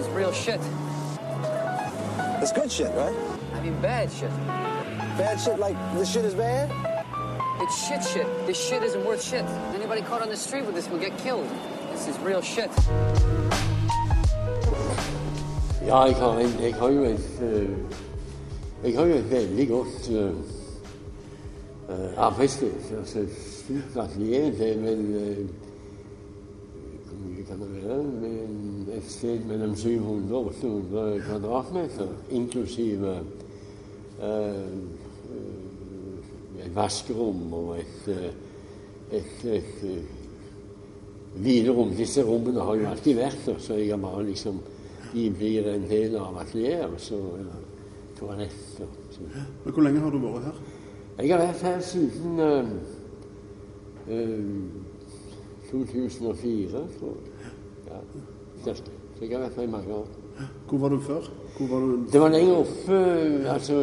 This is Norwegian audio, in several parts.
is real shit. It's good shit, right? I mean, bad shit. Bad shit like this shit is bad? It's shit shit. This shit isn't worth shit. Anybody caught on the street with this will get killed. This is real shit. Ja, jeg har, en, jeg har jo et øh, Jeg har jo et veldig godt øh, arbeidssted. Altså stort atelier. Det er vel øh, Hvor kan det være? Men Et sted mellom 700 og 800 kvadratmeter, inklusive øh, et vaskerom og et, øh, et, et, et hvilerom. Disse rommene har jo alltid vært der, så jeg har bare liksom De blir en del av atelieret, så toalett og sånn. Men Hvor lenge har du vært her? Jeg har vært her siden øh, øh, 2004, tror jeg. Ja, cirka. Så jeg har vært i mange år. Hvor var du før? Var du Det var lenger oppe, altså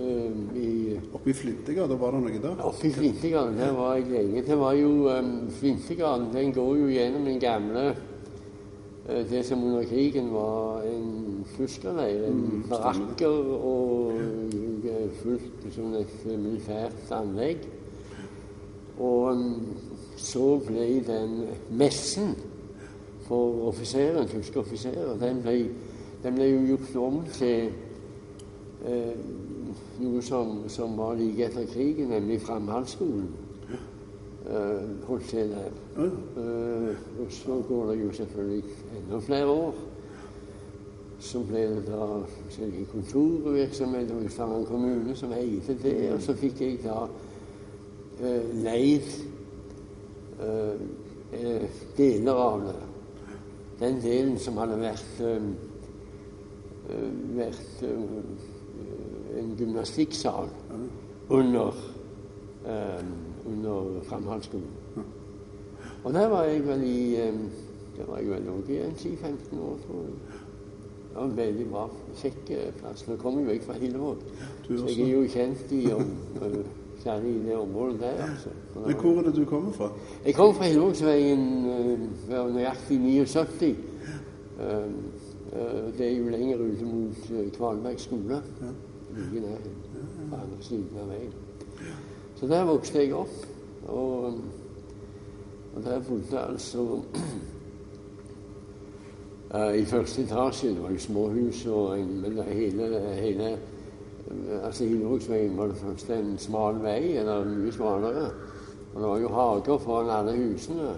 øh, i Oppe i Flintegata, var det noe der? Oppe i Flintegarden, der var jeg lenge. Det var jo um, Flintegarden, den går jo gjennom den gamle uh, Det som under krigen var en fuskerleir. En barakker og ja. fullt som et militært anlegg. Og um, så ble den messen for offiseren, tyske offiserer, den ble, den ble jo gjort om til eh, noe som, som var like etter krigen, nemlig Framhaldsskolen. Eh, holdt til der. Eh, og så går det jo selvfølgelig enda flere år. Så ble det da forskjellige kontorvirksomhet og i Stavanger kommune som eide det. Og så fikk jeg da eh, leid eh, eh, deler av det. Den delen som hadde vært, vært en gymnastikksal under, under Framhaldsskolen. Og der var jeg vel i Der var jeg vel også i en 10-15 år, tror jeg. Det var en veldig bra, kjekk eh, plass. Nå kommer jeg jo ikke fra Hillevåg, så jeg er jo kjent i om, eh, særlig i det området der. altså. Men hvor er det du kommer fra? Jeg kom fra Hillevågsveien uh, var nøyaktig 79. Eh, eh, det er jo lenger ute mot uh, Kvalberg skole. Like nær på andre siden av veien. Så der vokste jeg opp. Og, og der bodde altså eh, I første etasje det var jo småhus, og en, men det hele, hele eh, altså Hillevågsveien var det først en smal vei, eller mye smalere. Og det var jo hager foran alle husene.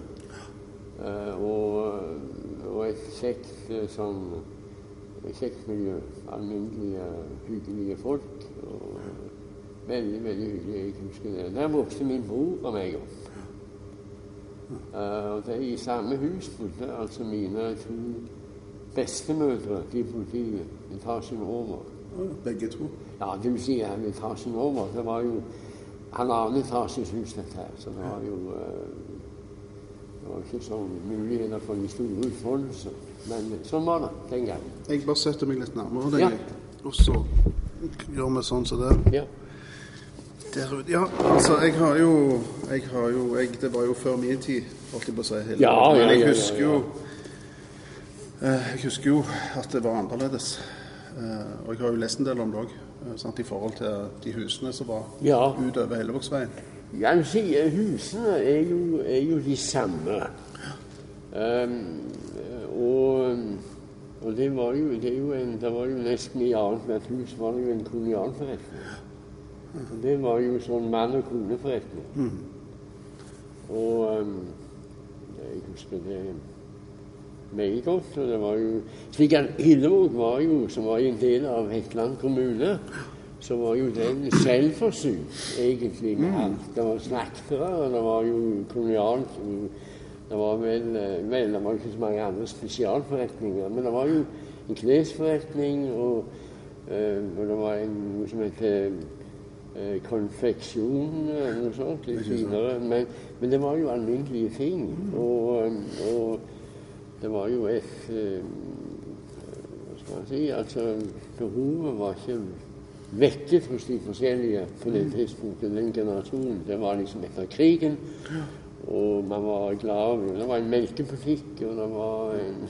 Eh, og, og et kjekt sånn kjekt miljø. Alminnelige, hyggelige folk. Og veldig, veldig hyggelig. Jeg husker det. Der vokste min bror og meg opp. Eh, og det I samme hus bodde altså mine to bestemødre. De bodde i etasjen over. Begge to. Ja, det vil si her etasjen over. Det var jo halvannen etasjes hus, dette her. Så det var jo eh, Det var ikke så muligheter for de store utfoldelser. Men sånn var det den gangen. Jeg bare setter meg litt nærmere deg, Ja. og så gjør vi sånn som det. Ja. Der. Ja, altså, jeg har jo, jeg har jo jeg, Det var jo før min tid, holdt jeg på å si. hele Ja, Men jeg husker jo eh, Jeg husker jo at det var annerledes. Eh, og jeg har jo lest en del om det òg, i forhold til de husene som var Ja. utover Hellevågsveien. Ja, eh, husene er jo, er jo de samme. Um, og, og det var jo, det jo en, det var jo nesten i annethvert hus var det jo en kolonialforretning. Og det var jo sånn mann- og koneforretning. Og um, jeg husker det meget godt. Og det var jo slik Hillevåg var jo, som var en del av Hetland kommune, så var jo den selvforsynt egentlig med alt. Det var slaktere, og det var jo kolonialt Det var vel, vel det var ikke så mange andre spesialforretninger, men det var jo en klesforretning, og, øh, og det var en, noe som het eh, konfeksjon eller noe sånt litt videre. Men, men det var jo alminnelige ting. Og, eh, og det var jo et eh, Hva skal man si Altså, behovet var ikke vekket hos de forskjellige på det tidspunktet, den generasjonen. Det var liksom etter krigen. Og man var glad over Det var en melkebutikk, og det var, en,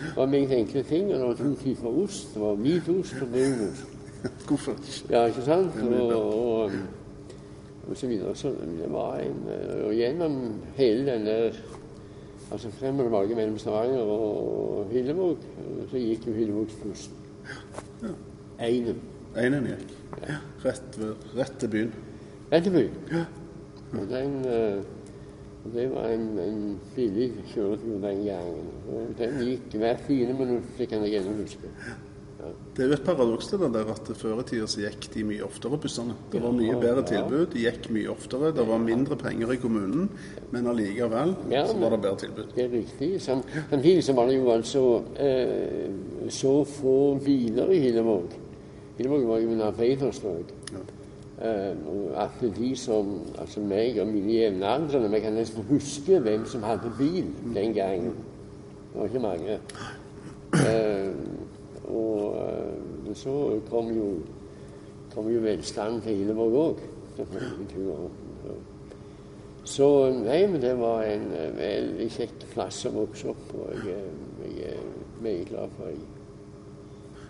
det var meget enkle ting. Og det var to typer ost. Det var hvit ost og brun ost. Ja, ikke sant? Og, Og, og, og så videre. Så det var en Og gjennom hele denne Altså frem og tilbake mellom Stavanger og Hyllevåg, så gikk jo Hyllevågsbussen. Einen. Einen gikk. Rett, ved, rett til byen. Rett til byen. Og den eh, og det var en, en billig kjøretur den gangen. Og den gikk hvert tiende minutt, det kan jeg ennå huske. Det er jo et paradoks det der at før i tida så gikk de mye oftere, bussene. Det var mye bedre tilbud, de gikk mye oftere. Det var mindre penger i kommunen, men allikevel Ja, så var det bedre tilbud. Det er riktig. Samtidig så var det jo altså eh, så få biler i Hillevåg. Hillevåg var jo en arbeiderstrøk. Eh, og at de som Altså meg og mine jevnaldrende Vi kan nesten huske hvem som hadde bil den gangen. Det var ikke mange. Eh, og eh, så kom jo kom jo velstanden til Ileborg òg. Så nei, men det var en eh, veldig kjekk plass å vokse opp på. Jeg, jeg er meget glad for det.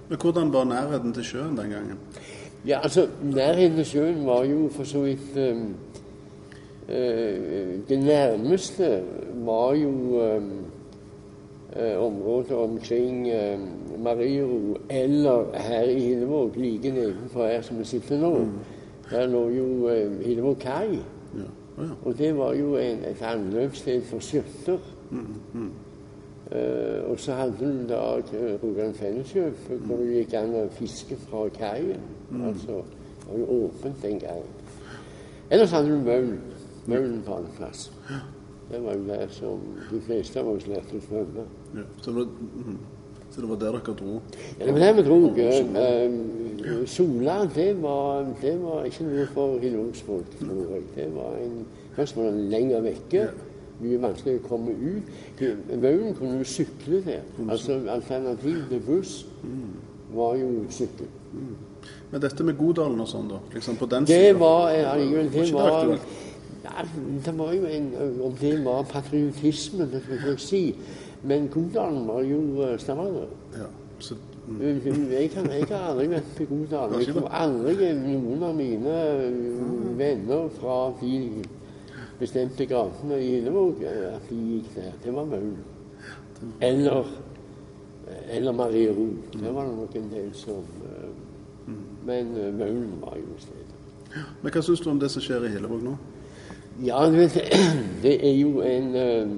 Men hvordan var nærheten til sjøen den gangen? Ja, altså, nærheten til sjøen var jo for så vidt um, uh, Det nærmeste var jo eh, området omkring eh, Mariero eller her i Hillevåg, like nedenfor her som vi sitter nå. Der lå jo eh, Hillevåg kai. Ja. Oh, ja. Og det var jo en, et anløpssted for skjøtter. Eh, og så hadde du da eh, Rogaland Felleskjøp, hvor det gikk an å fiske fra kaien. Altså, det var jo åpent den gangen. Ellers hadde du Mølen. Mølen på annen plass. Det var jo der som de fleste av oss lærte å svømme. Ja. Så, det var, mhm. så det var der dere dro? Ja, det var der vi dro. Eh, Sola, det var, det var ikke noe for Hillevågsfolk, tror jeg. Det var en Først var den lenger vekke. Mye vanskeligere å komme ut. Vaulen kunne jo sykle der. Altså Alternativet til buss var jo sykkel. Men dette med Godalen og sånn, da? Liksom på den Det allikevel Det Var ikke det var ja, det var jo en Om det var patriotisme, det skal jeg si. Men Godalen var jo eh, Stavanger. Ja. Så, mm. Jeg, kan, jeg har aldri vært på Godalen. Jeg tror aldri noen av mine øh, venner fra de bestemte gatene i Hillevåg øh, at de gikk der. Det var Maulen. Eller, eller Marie Ro. Det var det nok en del som øh, Men Maulen var jo stedet. Men hva syns du om det som skjer i Hillevåg nå? Ja, du vet, det er jo en øh,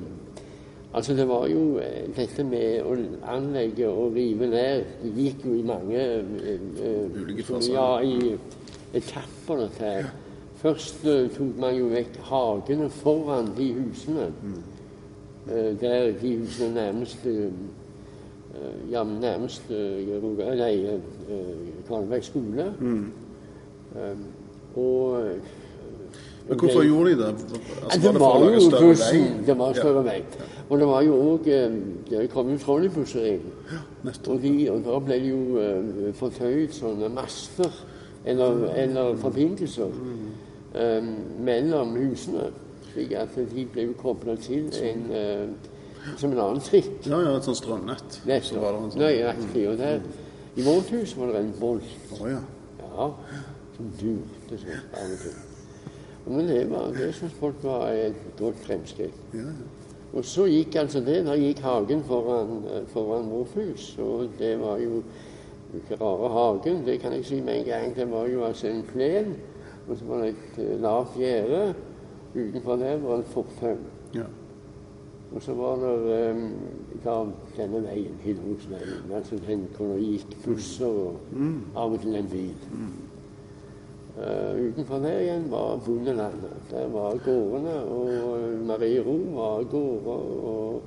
Altså, det var jo øh, dette med å anlegge og rive ned Det gikk jo i mange øh, øh, Ulike faser. Ja, i etapper, dette her. Først øh, tok man jo vekk hagene foran de husene. Øh, der de husene nærmest Ja, nærmest Nei, Karlberg skole. Um, og Men hvorfor det- gjorde de det? Altså, det for var jo bussen. Det var større vei. Og det var jo òg Det kom jo trolleybusser inn. Ja, Og, de, og da ble det jo uh, fortøyd sånne master eller, eller forbindelser um, mellom husene. Slik at de ble jo kobla til en uh, som en annen trikk. Ja, ja, et sånt strømnett. Så var det en sånn- Nøyaktig. Og der, i vårt hus var det en bolt. Oh, ja. Ja, som durte sånn av og til. Men det, var, det syns folk var et godt fremskritt. ja, ja. Og så gikk altså det, da gikk hagen foran, eh, foran Morfus. Og det var jo ikke rare hagen, det kan jeg si med en gang. Det var jo altså en plen, og så var det et eh, lavt gjerde. Utenfor der var det et fortau. ja. Og så var det um, da denne veien, Hillevågsveien, altså den hvor det gikk busser og av og til en bil. Eh, utenfor der igjen var bondelandet. Der var gårdene, og eh, Marie Ro var gårder og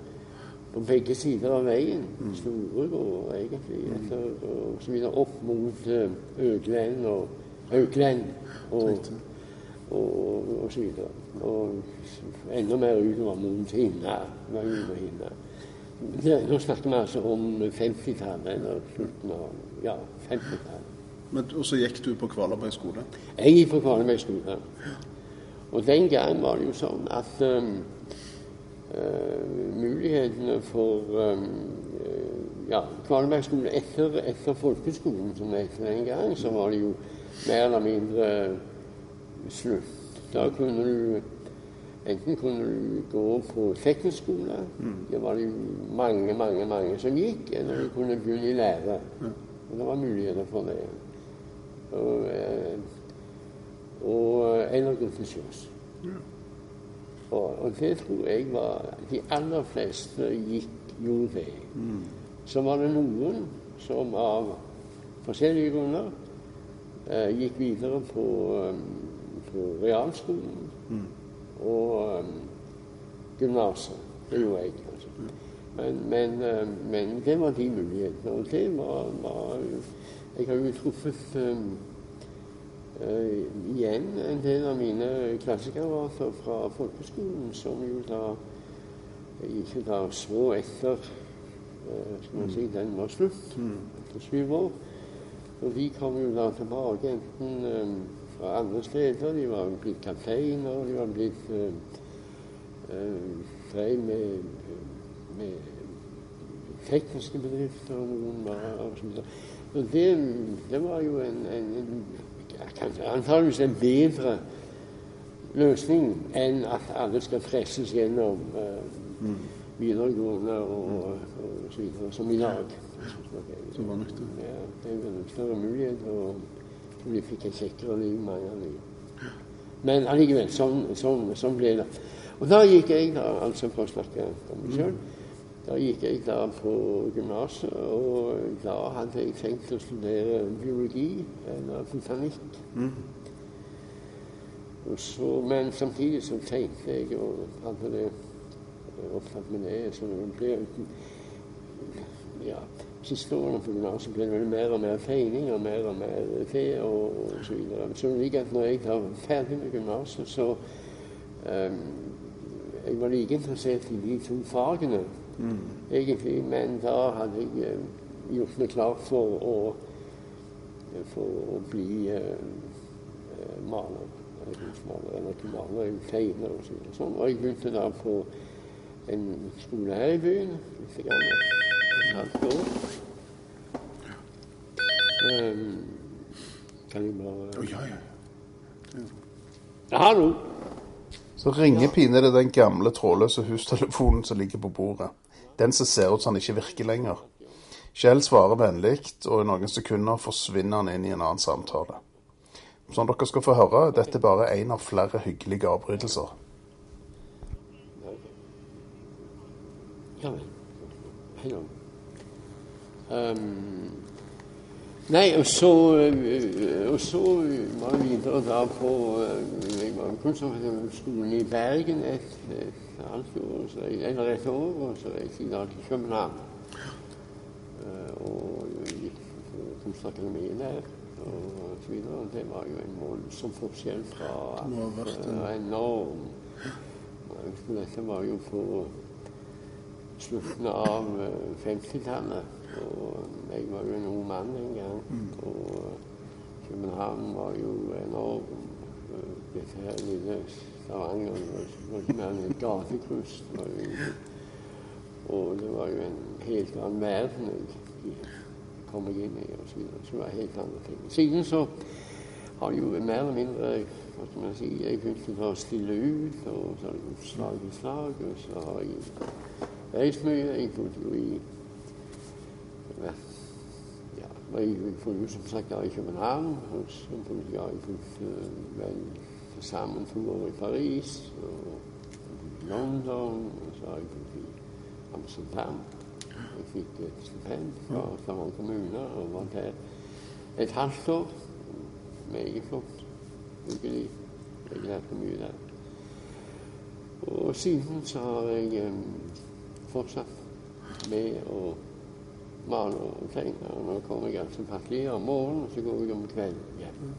på begge sider av veien. Store gårder, egentlig. Etter, og så videre opp mot uh, Øglen og Haugland og, og, og så videre. Og enda mer utover mot Hinna. Det- Nå snakker vi altså om 50-tallet, eller slutten av ja, 50-tallet. Men, og så gikk du på Kvalerberg skole? Jeg gikk på Kvalerberg skole. Og den gangen var det jo sånn at um, uh, mulighetene for um, ja, Kvalerberg skole etter, etter folkeskolen, som det het den gang, så var det jo mer eller mindre slutt. Da kunne du Enten kunne du gå på teknisk skole, det var det jo mange, mange mange som gikk, eller du kunne begynne i lære. Og det var muligheter for det. Og, eh, og Einar gå til Ja. Og, og det tror jeg var De aller fleste gikk gjorde det. Så var det noen som av forskjellige grunner eh, gikk videre på, eh, på realskolen og um, gymnaset. Det gjorde jeg, altså. Men, men, eh, men det var de mulighetene. Og det var, var Jeg har jo truffet um, uh, igjen en del av mine klassekamerater fra folkeskolen som jo da ikke da så etter uh, skal man si, den var slutt etter syv år. Og de kom jo da tilbake enten um, fra andre steder. De var blitt kapteiner, de var blitt uh, uh, drev med, med tekniske bedrifter, og noen var og det, det var jo en, en, en ja, antakeligvis en bedre løsning enn at alle skal presses gjennom uh, videregående og, og, så videre, som i dag. Som var nødt. Ja, det er en større mulighet, og vi fikk et kjekkere liv, mange av dem. Men allikevel, sånn, sånn, sånn ble det. Og da gikk jeg, da, altså for å snakke om meg sjøl, da gikk jeg da på gymnaset, og da hadde jeg tenkt å studere biologi eller botanikk. Og så, men samtidig så tenkte jeg, og hadde det opptatt med det, så det ble ja, siste årene på gymnaset ble det mer og mer tegning og mer og mer te og, og så videre. Så det gikk at når jeg var ferdig med gymnaset, så um, Jeg var like interessert i de to fagene, egentlig, men da hadde jeg eh, gjort meg klar for å, for å bli eh, eh, maler. Kunstmaler, eller ikke maler, jeg tegner og så. Sånn. Og jeg begynte da på en skole her i byen. Litt grann, et halvt år. Um, kan jeg bare oh, ja, ja. ja. Hallo! Så ringer pinadø den gamle trådløse hustelefonen som ligger på bordet. Den som ser ut som han ikke virker lenger. Kjell svarer vennlig, og i noen sekunder forsvinner han inn i en annen samtale. Som dere skal få høre, dette er bare én av flere hyggelige avbrytelser. Ja vel. Hallo. Ehm, nei, og så, og så var vi videre da på Jeg Kunstakademisk-skolen i Bergen et, et så eller et år, og så reiste jeg da til København. Eh, og gikk på Kunstakademiet der. Og så videre. Det var jo en voldsom forskjell fra enorm. Og Dette var jo på slutten av eh, 50-tallet. Og jeg var jo en ung mann en gang. Og København var jo enorm. Eh, Dette her lille Stavanger ikke mer enn jo- Og det var jo en helt annen verden jeg kom meg inn i. og Så, videre. så det var helt andre ting. Siden så har jo mer eller mindre hva skal man si, Jeg begynte å stille ut, og så har det gått slag i slag. Og så har jeg reist mye. Jeg bodde jo i ja, jeg bodde jo som sagt i København. Og så bodde jeg, bodde vel til sammen to år i Paris. Og London. Og så har jeg bodd i Amsterdam. Jeg fikk et stipend fra Stavanger kommune og var der et halvt år. Meget flott. Hyggelig. Jeg lærte mye der. Og siden så har jeg um, fortsatt med å male og tegne. Og nå kommer jeg altså atelier om morgenen, og så går jeg om kvelden hjem.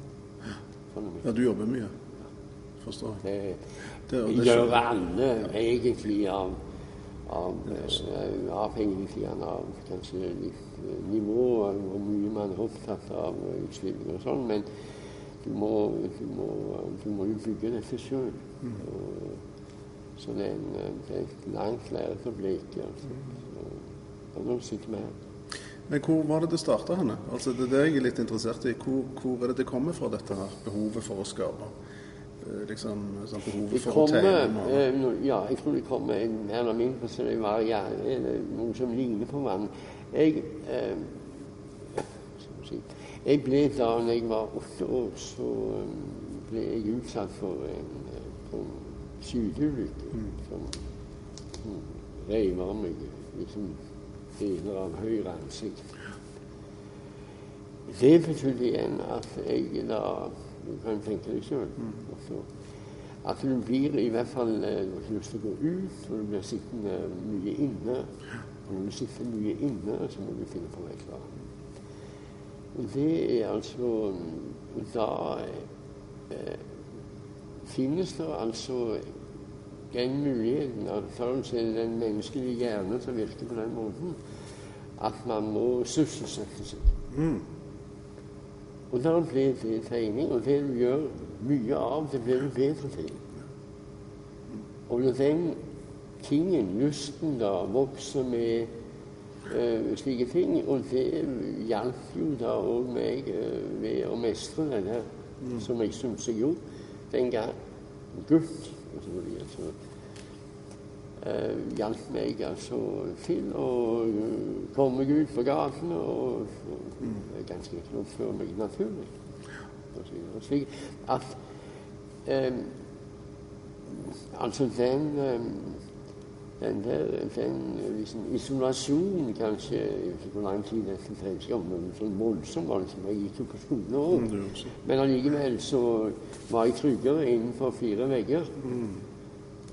Sånn er Ja, du jobber mye. Forstår jeg. Det Det, gjør alle egentlig av, av eh, avhengig av kanskje litt nivå, hvor mye man er opptatt av utslipp og sånn, men du må, du må, du må jo bygge dette sjøl. Så det er, en, det er et langt lerret å bleke. Altså. Så, og nå sitter vi her. Men hvor var det det starta henne? Altså, det er det jeg er litt interessert i. Hvor, hvor er det det kommer fra, dette her behovet for å skape? Eh, Liksom, sånn behovet for for å tegne? og- eh, ja, jeg tror det kommer en eller mindre så det var ja, eller noe som ligner på vann. Jeg, eh, jeg ble da når jeg var åtte år, så eh, ble jeg utsatt for en, en skyteulykke som, som reiv av meg liksom deler av høyre ansikt. Det betydde igjen at jeg da kan tenke deg sjøl. At du blir i hvert fall eh, Du har ikke lyst til å gå ut, og du blir sittende mye inne. Og når du sitter mye inne, så må du finne på et eller annet. Og det er altså Da eh, finnes det altså den muligheten altså den menneskelige hjerne som virker på den måten at man må sysselsette seg. Og da ble det tegning, og det du gjør mye av, det blir du bedre til. Og når den tingen, lysten, da vokser med eh, slike ting, og det hjalp jo da òg meg eh, ved å mestre det der, som jeg syntes jeg gjorde den gang. Gutt, og. Så, eh, hjalp meg altså til å eh, komme meg ut på gatene og, eh, ganske enkelt oppføre meg naturlig. Og. Slik at eh, Altså den eh, den der den liksom, isolasjonen kanskje ikke hvor lang tid dette dreide var sånn voldsom Liksom. Jeg gikk jo på skolen òg. også. Men allikevel så var jeg tryggere innenfor fire vegger.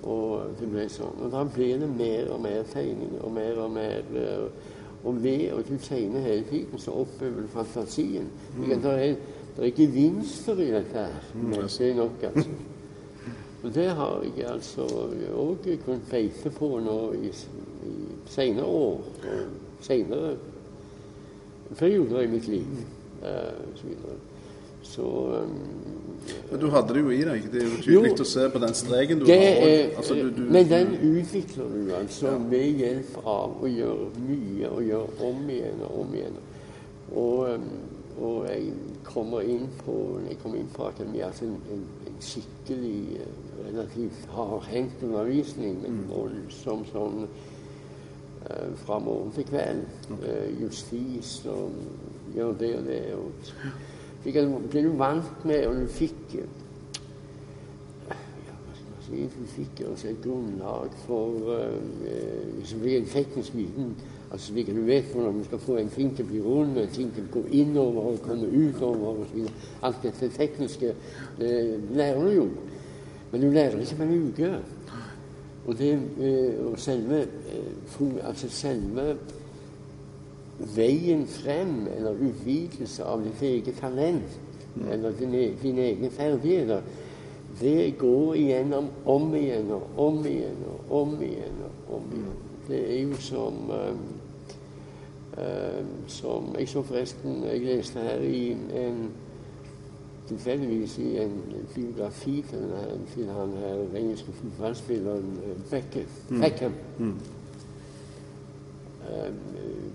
Og det ble sånn. Og da ble det mer og mer tegning og mer og mer eh, Og ved at du tegner hele tiden, så oppøver du fantasien. Mm. Det, er, det er gevinster i dette her. Det er nok, altså. Og det har jeg altså òg kunnet beite på nå i, i senere år. Og senere perioder i mitt liv. Uh, så. Så um, Men du hadde det jo i deg. Det er jo tydelig å se på den streken du Det har. er, Altså, du, du, men den utvikler du altså med hjelp av å gjøre mye og gjøre om igjen og om igjen. Og, um, og jeg kommer inn på jeg kommer inn på akademiet, altså en, en, en skikkelig eh, relativt hardhendt undervisning, men voldsom sånn eh, fra morgen til kveld. Eh, justis og gjør det og det. Og, slik at du du vant med, og du fikk eh, ja, fikk altså et grunnlag for uh, som blir en teknisk viten. Altså slik at du vet hvordan du skal få en ting til å bli rund, en ting til å gå innover og komme utover osv. Alt dette tekniske det lærer du jo. Men du lærer ikke på en uke. Og, det, eh, og selve, eh, altså selve veien frem, eller utvidelse av ditt eget talent, eller dine, dine egne ferdigheter, det går igjennom om igjen og om igjen og om igjen og om igjen. Det er jo som eh, Som Jeg så forresten Jeg leste her i en tilfeldigvis i en biografi til, den, til han her engelske fotballspilleren Beckham. Beckham. Eh,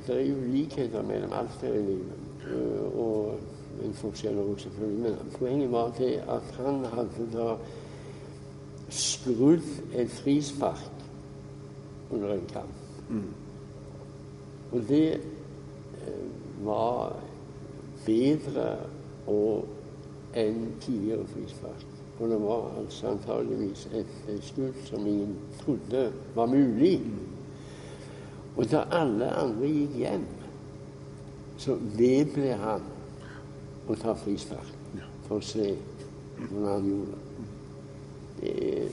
Det er jo likheter mellom alt her i livet, eh, og en forskjell også selvfølgelig. Men poenget var det at han hadde da skrudd et frispark under en kamp. Og det eh, var bedre og enn tidligere frispark. Og det var altså antageligvis et, et skudd som ingen trodde var mulig. Og da alle andre gikk hjem, så vedble han å ta frispark for å se hvordan han gjorde det.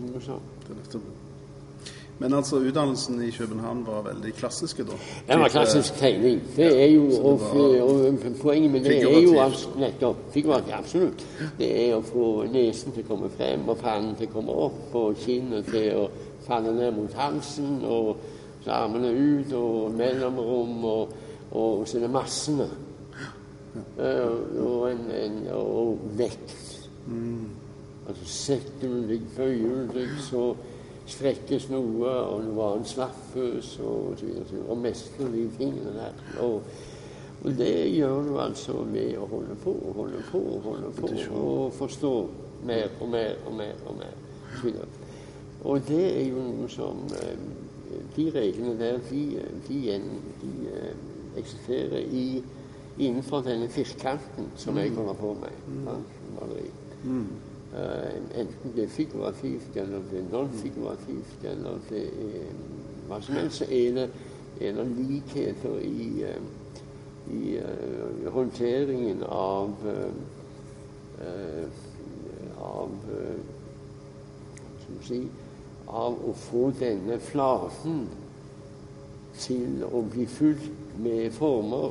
Noe sånt. Men altså, utdannelsen i København var veldig klassiske, da? Det var klassisk tegning. Det er jo, og, og poenget med det er jo altså, nettopp figurativt, absolutt. Det er å få nesen til å komme frem, og pannen til å komme opp, og kinnet til å falle ned mot halsen, og armene ut, og mellomrom, og, og det massene. Eh, og, en, en, og vekt. Altså setter du deg, bøyer du deg, så strekkes noe, og noe annet slappes, og så videre. videre, Og mestrer de tingene der. Og, og det gjør du altså ved å holde på og holde på og holde på og forstå mer og mer og mer og mer. Og, så videre. Og det er jo noe som eh, De reglene der, de, de, igjen- de eksisterer i, innenfor denne firkanten som jeg holder på med. sant, maleri. Eh, enten det er figurativt, eller det er non-figurativt, eller det er hva som helst, så er det, er det likheter i, i uh, håndteringen av uh, av uh, skal vi si, av å få denne flaten til å bli fylt med former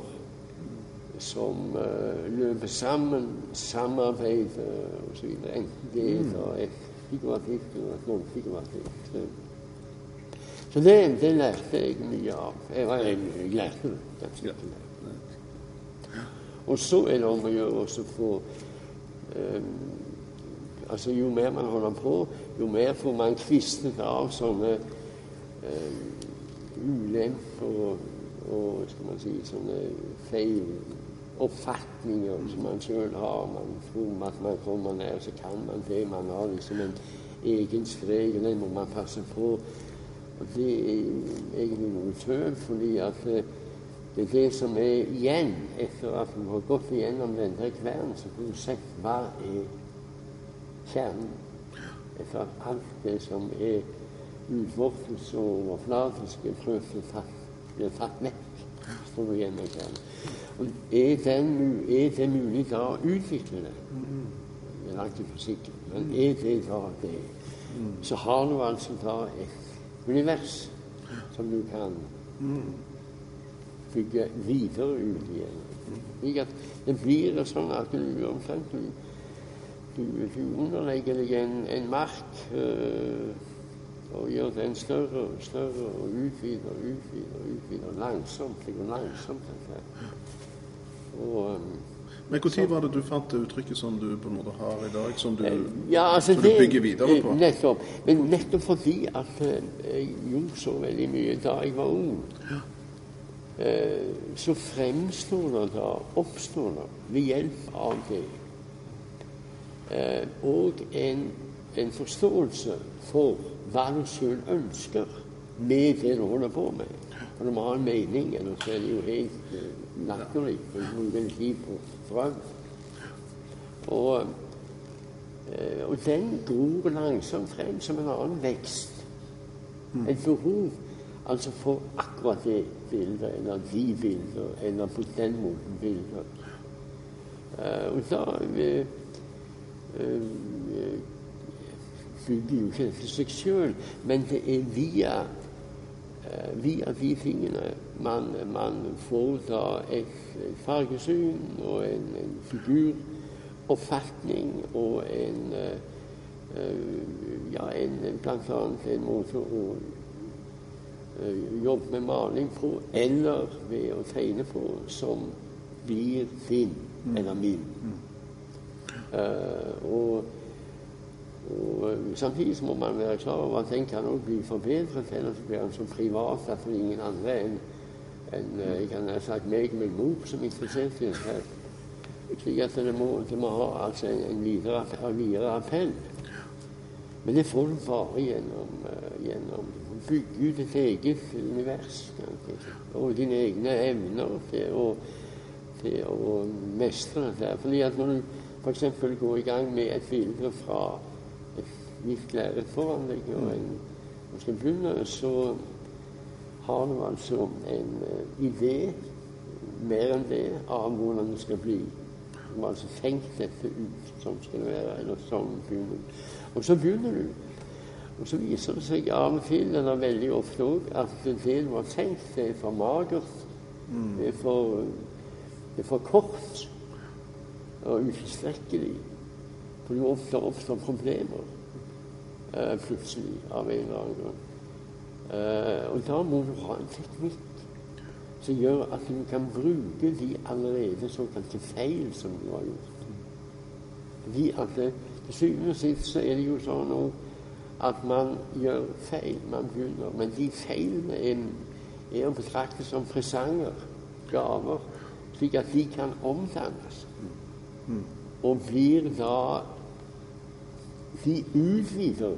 som uh, løper sammen, samarbeider osv. Enten det er et figurativt eller et nonfigurativt. Så det, det lærte jeg mye av. Jeg, var- jeg lærte det. Og så er det om å gjøre også få um, Altså jo mer man holder på, jo mer får man kvistet av sånne eh, ulemper og, og skal man si, sånne feil oppfatninger som man sjøl har. Man tror at man kommer nær, så kan man det. Man har liksom en egen strek, og den må man passe på. Og det er egentlig noe tøv, fordi at eh, det er det som er igjen etter at du har gått igjennom denne kvelden, så får du sett hva er kjernen. At alt det som er utvortes og overflatisk er å tatt, blir tatt vekk. Og er, den, er det mulig da å utvikle det? Jeg er langt ifra sikker, men er det da det? Så har du altså da et univers som du kan bygge videre ut igjen. Det blir sånn at du omtrent du, du, underlegger deg en, en mark øh, og gjør den større og større og utvider og utvider utvider langsomt. Det går langsomt. dette. Og øhm, Men når var det du fant det uttrykket som du på en måte har i dag, som du, ja, altså som du bygger videre på? eh, Nettopp. Men nettopp fordi at eh, jeg gjorde så veldig mye da jeg var ung, ja. så fremstår det da, oppstår det ved hjelp av det eh, og en, en forståelse for hva du sjøl ønsker med det du holder på med. For du må ha en mening, ellers er det jo helt eh, latterlig. for bruke en tid på strøm. Og Eh, Og den gror langsomt frem som en annen vekst. Et behov altså for akkurat det bildet, eller de bildene, eller på den måten bilder. Eh, og da eh, eh, bygger jo ikke dette seg sjøl, men det er via eh, via de tingene man, man får da et, fargesyn og en, en figuroppfatning og en eh, eh, ja, en, blant annet en måte å eh, jobbe med maling på, eller ved å tegne på, som blir din eller min. Eh, og og eh, Samtidig må man være klar over at den kan også bli forbedret, ellers blir den så privat at det er ingen andre enn eh, jeg kan ha sagt meg med mop som er interessert i det. Slik at det må, det må ha altså en, en videre, videre appell. Men det får du bare gjennom, eh, gjennom å bygge ut et eget univers. Og dine egne evner til å, til å mestre dette. Fordi at når du f.eks. går i gang med et bilde fra et hvitt lerret foran deg, og en, begynne, så har du altså en eh, idé, mer enn det, av hvordan det skal bli. Du har altså tenkt dette ut. som skal være, eller som begynner. Og så begynner du. Og så viser det seg av og til, eller veldig ofte òg, at det du har tenkt, det er for magert. Det, er for, det er for kort og utilstrekkelig. For det ofte oppstår problemer eh, plutselig av en eller annen grunn. Eh, og da må du ha en teknikk som gjør at du kan bruke de allerede såkalte feil som du har gjort. Fordi at det, Til syvende og sist så er det jo sånn også at man gjør feil. Man begynner. Men de feilene er, er å betrakte som presanger, gaver, slik at de kan omdannes. Og blir da De utvider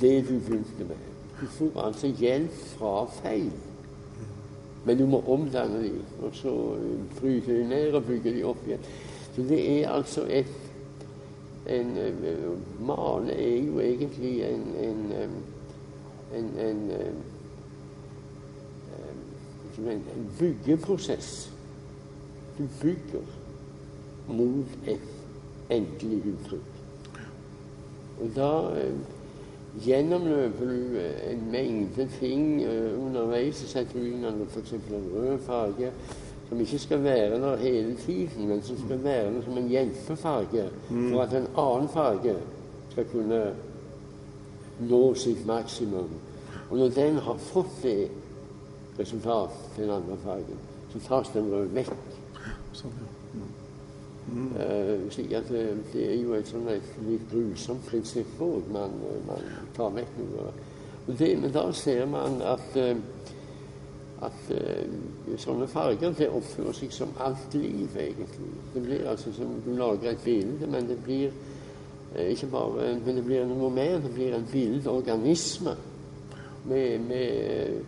det du begynte med. Du får altså hjelp fra feil. Men du må omdanne dem, og så bryte dem ned og bygge dem opp igjen. Så det er altså et en, eh, Male er jo egentlig en, en, eh, en, en, en byggeprosess. Du bygger mot et endelig uttrykk. Og da eh, gjennomløper du eh, en mengde ting eh, underveis. Så setter du inn f.eks. en rød farge som ikke skal være der hele tiden, men som skal være der som en hjelpefarge for at en annen farge skal kunne nå sitt maksimum. Og når den har fått det resultat til den andre fargen, så tas den røde vekk. Sånn, ja. Eh, slik at det, det er jo et sånn et litt grusomt prinsipp òg. Man, eh, man tar vekk noe. Det, men da ser man at, eh, at eh, sånne farger det oppfører seg som alt liv, egentlig. Det blir altså som du lager et bilde, men det blir eh, ikke bare Men det blir noe mer. Det blir en bildeorganisme med, med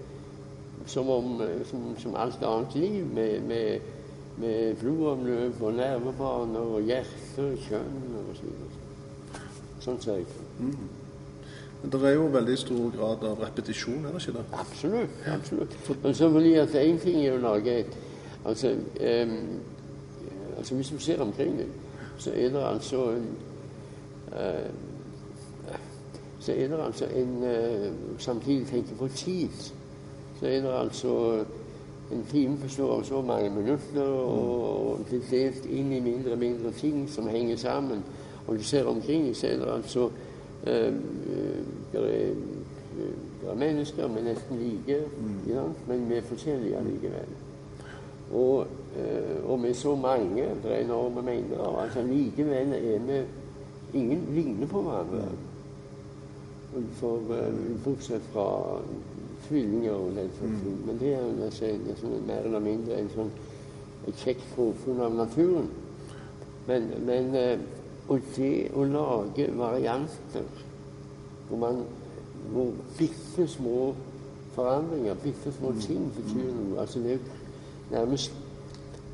som, om, eh, som, som alt annet liv, med, med, med blodomløp og nervebaner og hjerte og kjønn og så videre. Sånn ser jeg på det. Men det er jo veldig stor grad av repetisjon, er det ikke det? Absolutt. absolutt. Men så fordi at én ting er å lage et altså, um, altså Hvis du ser omkring deg, så er det altså en uh, Så er det altså en uh, Samtidig tenker på tid. Så er det altså en time består av så mange minutter, og det er delt inn i mindre og mindre ting som henger sammen. Og du ser omkring deg, så er det altså eh, det er, det er mennesker med nesten like, mm. men vi er forskjellige allikevel. Og, eh, og med så mange, det er enorme mengder altså Likevel er vi Ingen ligner på hverandre. Og For, eh, bortsett fra tvillinger og den slags ting. Men det er jo nesten, nesten mer eller mindre en sånn et kjekt påfunn av naturen. Men, men eh, Og det å lage varianter hvor man hvor bitte små forandringer, bitte små ting betyr noe. Altså det er nærmest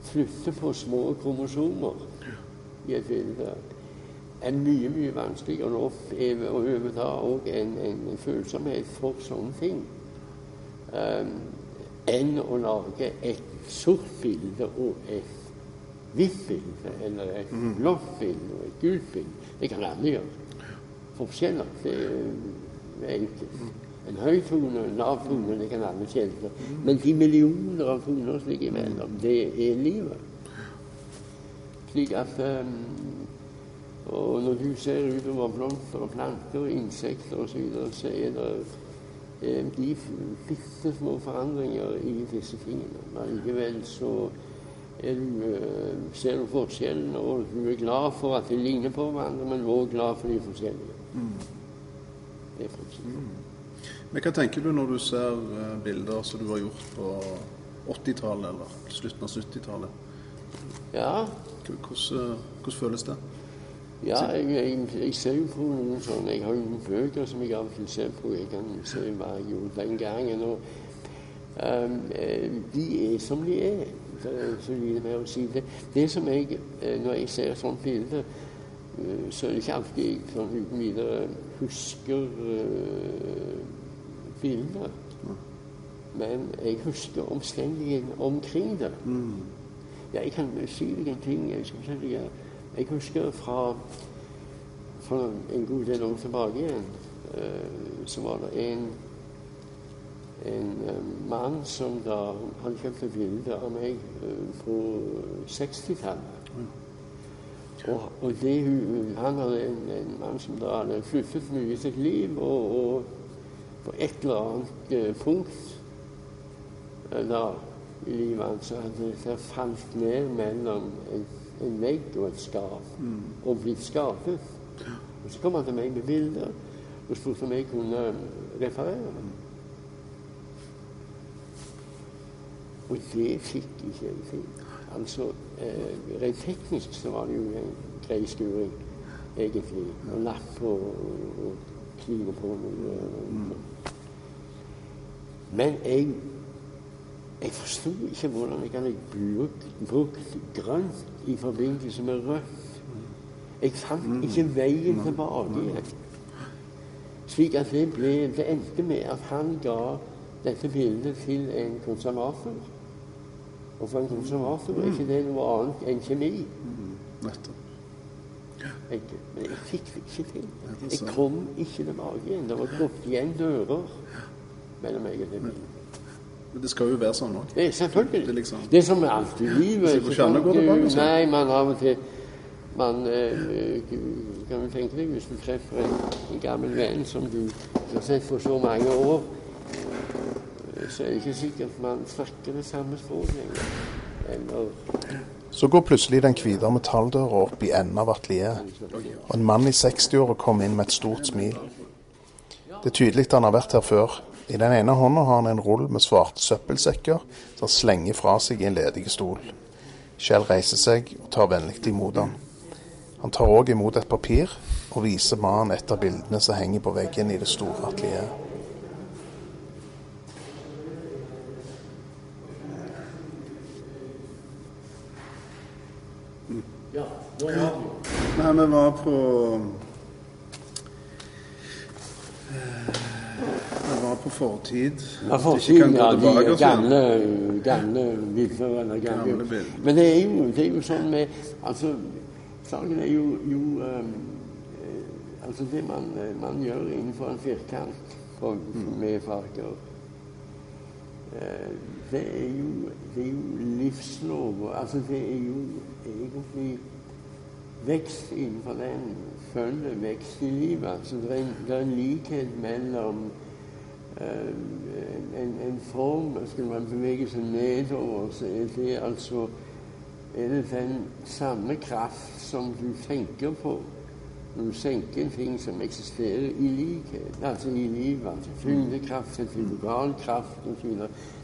flytte på små kromosomer i et bilde er mye, mye vanskeligere å og overta òg en, en, følsomhet for sånne ting um, enn å lage et sort bilde og et hvitt bilde, eller et blått bilde og et gult bilde. Det kan alle gjøre. Forskjeller. Det er enkelt. En høy tone en lav tone, det kan alle kjenne. Men de millioner av toner som ligger imellom, det er livet. Slik at um, Og når du ser utover blomster og planter og insekter osv., så, videre, så er det eh, de bitte små forandringer i disse tingene. Men likevel så er du, eh, ser du forskjellen, og du er glad for at de ligner på hverandre, men også glad for de forskjellige. Det er mm. Men hva tenker du når du ser eh, bilder som du har gjort på 80-tallet eller slutten av 70-tallet? Ja, Hvordan, hvordan føles det? Ja, jeg, jeg, jeg ser jo på noen sånne Jeg har jo bøker som jeg av og til ser på. Jeg kan se hva jeg gjorde den gangen. Og eh, de er som de er. Så lite mer å si. Det, det som jeg, eh, Når jeg ser et sånt bilde, eh, så er det ikke alltid jeg sånn uten videre husker uh, bildet. Men jeg husker omstendighetene omkring det. Ja, jeg kan si deg en ting. Jeg, skal si deg, jeg husker fra, for en god del år tilbake igjen, eh, så var det en, en eh, mann som da hadde kjøpte et bilde av meg eh, på 60-tallet. Og, og det, han hadde en, en mann som da hadde flyttet mye i sitt liv, og, og på et eller annet punkt da i livet hans hadde det falt ned mellom en, en vegg og et skap og blitt skapet. Og så kom han til meg med bilder og spurte om jeg kunne referere dem. Og det fikk ikke jeg til. Altså, eh, Rent teknisk så var det jo en grei skuring, egentlig. Og lapp og, og knive på noe. Men jeg jeg forsto ikke hvordan jeg hadde brukt, brukt grønt i forbindelse med rødt. Jeg fant ikke veien tilbake igjen. Slik at det, ble, det endte med at han ga dette bildet til en konservator. Og for en konservator er ikke det noe annet enn kjemi. Nettopp. Jeg, men jeg fikk det ikke til. Jeg kom ikke tilbake igjen. Det var gått igjen dører mellom meg og det bildet. Men det skal jo være sånn òg. Det selvfølgelig. Det er liksom- Det som er alt i livet. Så det går ikke an. Nei, man av og til man eh, kan du tenke deg hvis du treffer en, en gammel venn som du har sett for så mange år, eh, så er det ikke sikkert man snakker det samme språket lenger. Eller Så går plutselig den hvite metalldøra opp i enden av atelieret, og en mann i 60-åra kommer inn med et stort smil. Det er tydelig at han har vært her før. I den ene hånda har han en rull med svarte søppelsekker som han slenger fra seg i en ledig stol. Kjell reiser seg og tar vennlig imot han. Han tar òg imot et papir og viser mannen et av bildene som henger på veggen i det store atelieret. Ja, Nei, vi var på eh, På fortid. Ja, At for vi ikke kan ja, de gamle, gamle bilder eller gamle, Gamle bilder. Men det er, jo, det er jo sånn med Altså, saken er jo, jo eh, Altså, det man, eh, man gjør innenfor en firkant for, med farger eh, det er jo, det er jo livslover. Altså, det er jo egentlig vekst innenfor den følger vekst i livet. Altså, det, er en, det er en likhet mellom en, en form Skal man bevege seg nedover, så er det altså er det den samme kraft som du tenker på når du senker en ting som eksisterer i likhet, altså i livet. altså Tyngdekraft, sentrifugalkraft osv.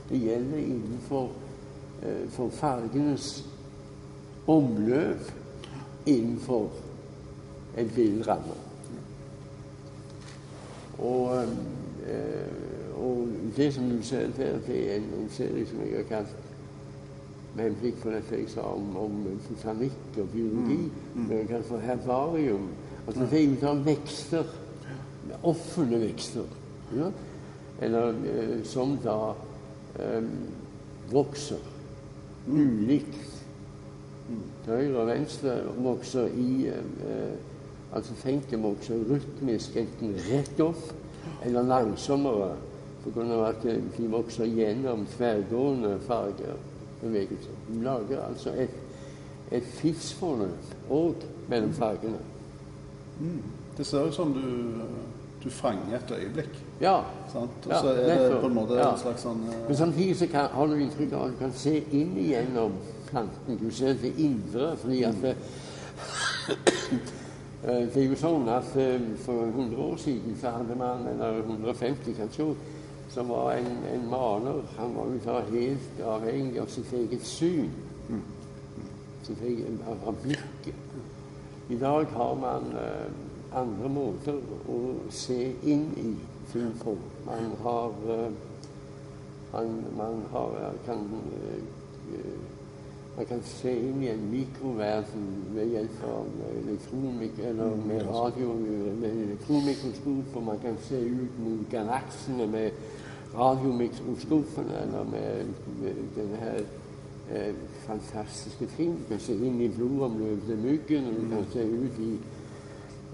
Det gjelder innenfor eh, for fargenes omløp innenfor en bilramme. Og, eh, og det som du ser der, det er en, serie som jeg har kalt med en blikk på dette jeg sa om, om botanikk og biologi, men jeg for herbarium. Altså det er jo da vekster, offentlige vekster, ja? eller eh, som da eh, vokser ulikt. Mm. høyre og venstre vokser i eh, Altså dem vokser rytmisk, enten rett opp eller langsommere, pga. at eh, de vokser gjennom tverrgående fargebevegelser. De lager altså et, et tidsforløp òg mellom fargene. Det ser ut som du, du fanger et øyeblikk. Ja. Sant? Og Ja, så er det på en måte Ja. en slags sånn uh... Men samtidig så kan, har du inntrykk av at du kan se inn igjennom planten. Du ser det indre, fordi at eh, det er jo sånn at eh, for 100 år siden så hadde man, eller 150 kanskje, som var en, en maler Han var jo helt avhengig av sitt eget syn. Sitt eget, av. I dag har man uh, andre måter å se inn i ting på. Man har uh, man, man har, kan, eh, man kan se inn i en mikroverden ved hjelp av elektronik, eller med radio, med elektronmikroskop, og man kan se ut mot galaksene med radiomikroskopene eller med, med denne her eh, fantastiske ting. Du kan se inn i blodomløpet til myggen, og du kan se ut i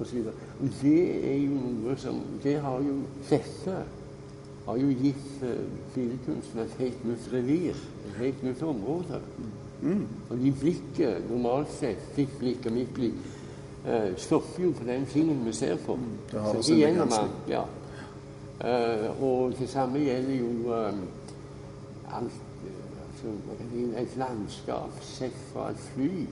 og så videre. Og det er jo noe som Det har jo Dette har jo gitt billedkunsten et helt nytt revir, et helt nytt område. Fordi blikket, normalt sett, ditt blikk og mitt blikk, eh, stopper jo på den tingen vi ser på. Det har Så sin ikke gjennom begrensning. ja. Eh, og det samme gjelder jo eh, alt altså, Et landskap sett fra et fly,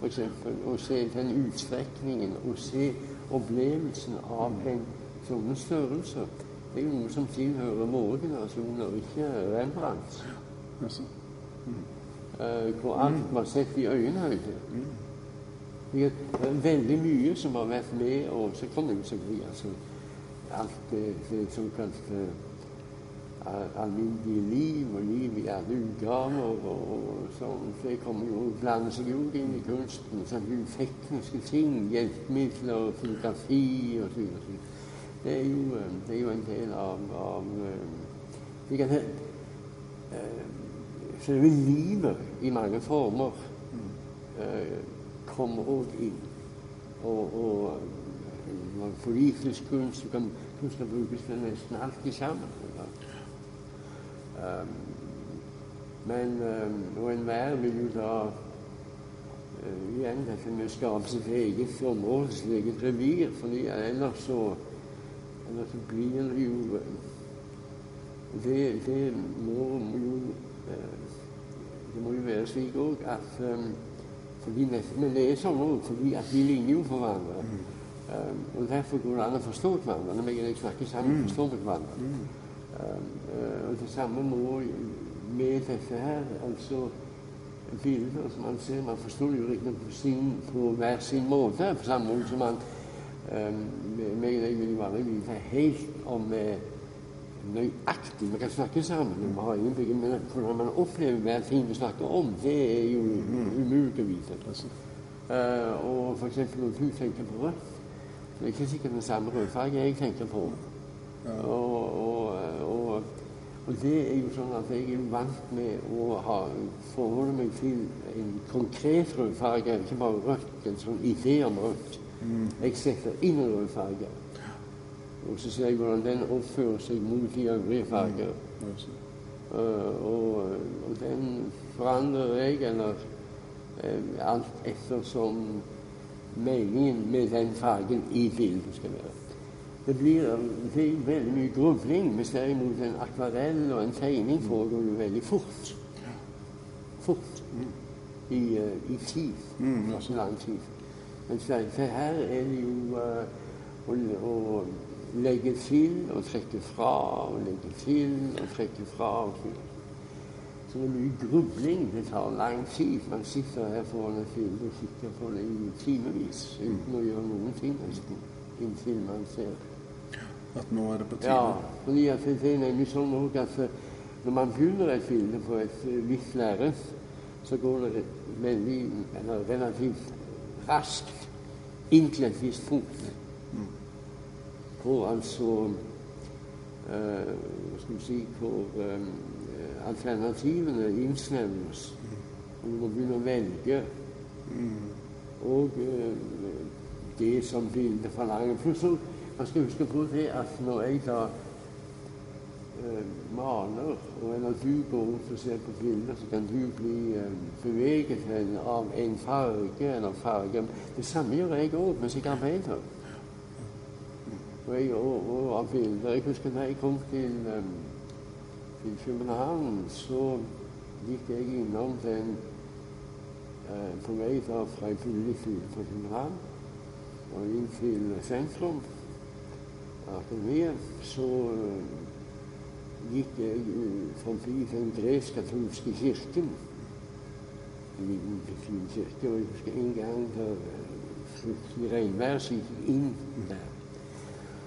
f.eks. Å se den utstrekningen, og se opplevelsen av en sånne størrelser. Det er jo noe som tilhører våre generasjoner, ikke Rembrandt. Jaså. Eh, hvor alt var sett i øyenhøyde. Det er veldig mye som har vært med, og så kan det jo selvfølgelig altså, alt det, det såkalte al- alminnelige liv og liv i alle utgaver og, og sånn. Det kommer jo blander seg jo inn i kunsten. Sånn, jo tekniske ting, hjelpemidler, fotografi og så videre. Det er jo, eh, det er jo en del av, av kan slik at eh, selve livet i mange former eh, kommer òg inn. Og, og eh, politisk kunst så kan kunst kan brukes til nesten alt sammen. Um, men um, og enhver vil jo da uh, igjen dette med å skape sitt eget område, sitt eget revir, fordi ellers så, ellers så blir det jo det, det må jo uh, Det må jo være slik òg at um, nesten, Men det er sånn fordi at vi ligner jo på hverandre. Um, og Derfor går det an å forstå hverandre. Når vi snakker sammen, forstår hverandre. Mm. Um, og det samme må med dette her, altså bilder som man ser Man forstår jo riktignok på, sin- på hver sin måte, på samme måte som man um, meg og deg vil jo aldri vite helt om eh, nøyaktig Vi kan snakke sammen, vi har ingen bygge, men hvordan man opplever hver ting vi snakker om, det er jo umulig å vite. Eh, og for eksempel når du tenker på rødt, det er ikke sikkert den samme rødfarge jeg tenker på. Og, og, og, og det er jo sånn at jeg er vant med å ha, forholde meg til en konkret rødfarge, ikke bare rødt, en sånn idé om rødt. Jeg setter inn en rødfarge, og så ser jeg hvordan den oppfører seg mot de øvrige farger. Jaså. Eh, og, og den forandrer jeg, eller eh, alt ettersom meningen med den fargen i bildet skal være. Det blir det veldig mye grubling, mens derimot en akvarell og en tegning foregår jo veldig fort. Fort. I, uh, i tid. Mm, Altså lang tid. Mens det, her er det jo å, å legge til og trekke fra og legge til og trekke fra. og til. Så det er mye grubling. Det tar lang tid. Man sitter her foran et film og sitter på det i timevis uten å gjøre noen ting nesten. Inntil man ser. At nå er det på tide? Ja, fordi at det er nemlig sånn at eh, når man begynner et bilde på et eh, visst lerret, så går det veldig, relativt raskt inn til et visst punkt. Hvor altså eh, si Hvor um, alternativene innsnevres. Og du må begynne å velge. Og uh, det som bildet forlanger. Så man skal huske på det at når jeg da uh, maler, og når du går rundt og ser på bilder, så kan du bli uh, beveget av en farge eller farge. Det samme gjør jeg òg mens jeg arbeider. Jeg, og, av bilder. Jeg husker da jeg kom til, eh, til København, så gikk jeg innom den eh, på vei da fra billig flyr på København og inn til sentrum, akademiet, så eh, gikk jeg eh, forbi den gresk-katolske kirken. En liten fin kirke. Og jeg husker en gang da i jeg der.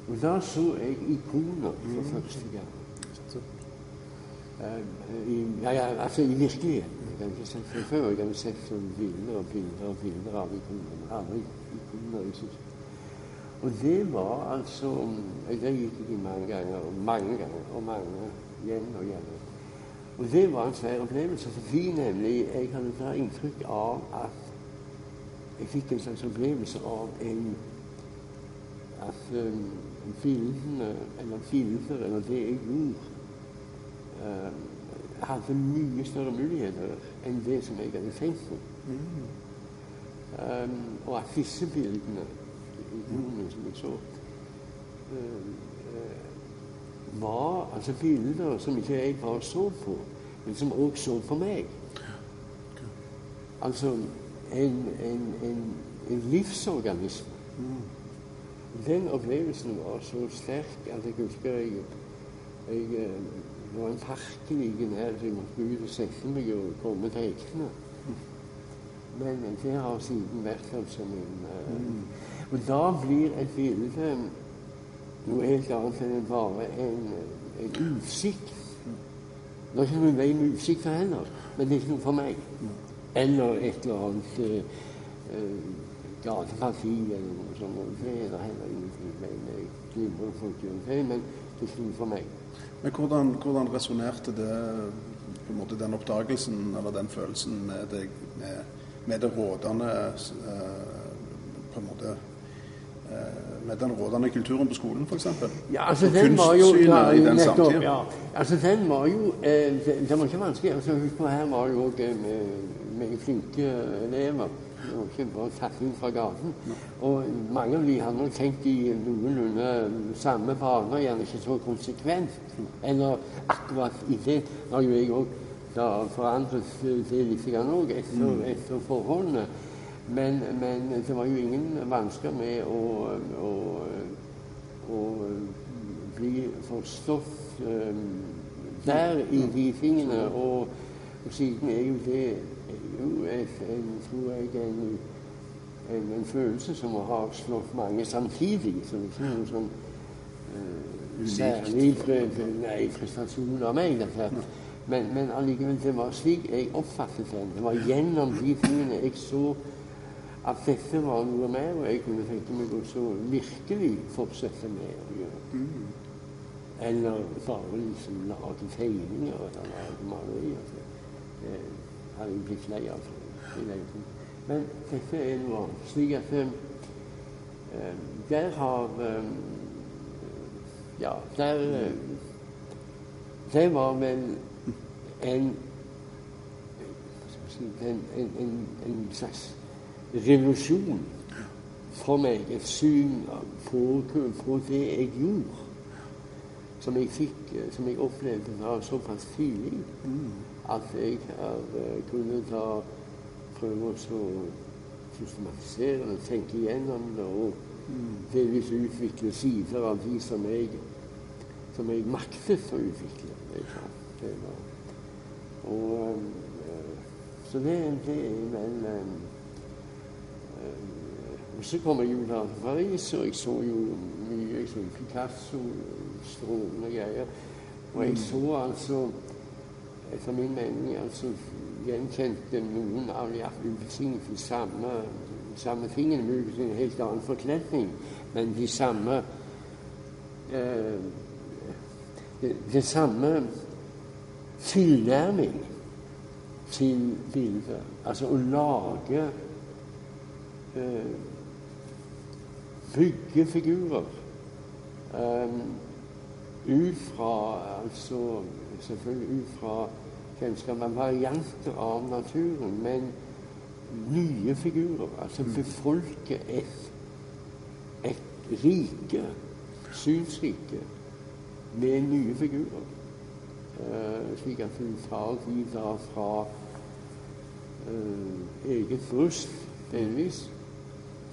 Og da så jeg ikoner for første gang. I, ja, ja, altså i virkeligheten. Jeg har ikke sett det før. Jeg har sett sånne bilder og bilder og bilder av ikoner. Aldri ikoner. i synes. Og det var altså Det gikk jeg mange ganger, og mange ganger, og mange igjen og igjen. Og det var en svær opplevelse, fordi nemlig jeg hadde da inntrykk av at jeg fikk en slags opplevelse av en at um, bildene, eller bilder, eller det jeg gjorde, eh, hadde mye større muligheter enn det som jeg hadde tenkt meg. Um, og at disse bildene, ikonene som jeg så, eh, var altså bilder som ikke jeg bare så på, men som også så på meg. Altså en, en, en, en livsorganisme. Den opplevelsen var så sterk at jeg husker jeg, jeg eh, Det var en park like nær, så jeg måtte ut og sette meg og komme til hektene. Men det har siden vært altså min mm. Og da blir et bilde noe helt annet enn bare en, en utsikt. Det er ikke noen vei med utsikter heller, men det er ikke noe for meg. Eller et eller annet eh, kan si eller noe sånt. og Det er det heller ingenting med. Jeg glimrer folk rundt meg, men det er for meg. Men hvordan, hvordan resonnerte det, på en måte den oppdagelsen eller den følelsen med deg, med, med det rådende eh, på en måte eh, med den rådende kulturen på skolen, f.eks.? Ja, altså den var jo Kunstsynet i den nettopp, samtida? ja. Altså den var jo eh, det, det var ikke vanskelig. altså Husk på her var jo òg eh, med flinke elever. Var ikke bare tatt inn fra gaten. Og mange av de hadde nok tenkt i noenlunde samme baner, gjerne ikke så konsekvent. Eller akkurat i det har jo jeg òg forandret det litt òg etter, etter forholdene. Men, men det var jo ingen vansker med å, å, å bli forstått um, der i de tingene. Og, og siden er jo det en, tror jeg, en, en, en følelse som har slått mange samtidig. Så det er ikke noe sånn særlig nei, prestasjon av meg. dette her. Men, men allikevel, det var slik jeg oppfattet den. Det var gjennom de tingene jeg så at dette var noe mer, og jeg kunne tenke meg også virkelig fortsette med å gjøre. Eller bare liksom lage tegninger eller lage malerier. Har jeg blitt lei av. i lengden. Men dette er noe annet. Slik at eh, der har eh, Ja, der eh, Det var vel en en, en, en, slags revolusjon for meg. Et syn på, på det jeg gjorde. Som jeg fikk, eh, som jeg opplevde da såpass tidlig. At jeg har eh, kunnet ta prøve å systematisere det, tenke igjennom det og delvis utvikle sider av de som jeg, som jeg maktet å utvikle. Det var, og, eh, så det, det er vel eh, og så kom jeg jo til Paris, og jeg så jo mye. Jeg så Picasso, strålende greier. Og jeg så altså, etter min mening, altså gjenkjente noen av ubetinget de samme, samme tingene, muligens en helt annen forkledning, men de samme eh, det, det samme tilnærming til bildet. Altså å lage eh, bygge figurer eh, ut fra altså Selvfølgelig ut fra kjennskap med varianter av naturen, men nye figurer. Altså befolke et, et rike, synsrike, med nye figurer. Uh, slik at hun tar de da fra uh, eget bryst, delvis,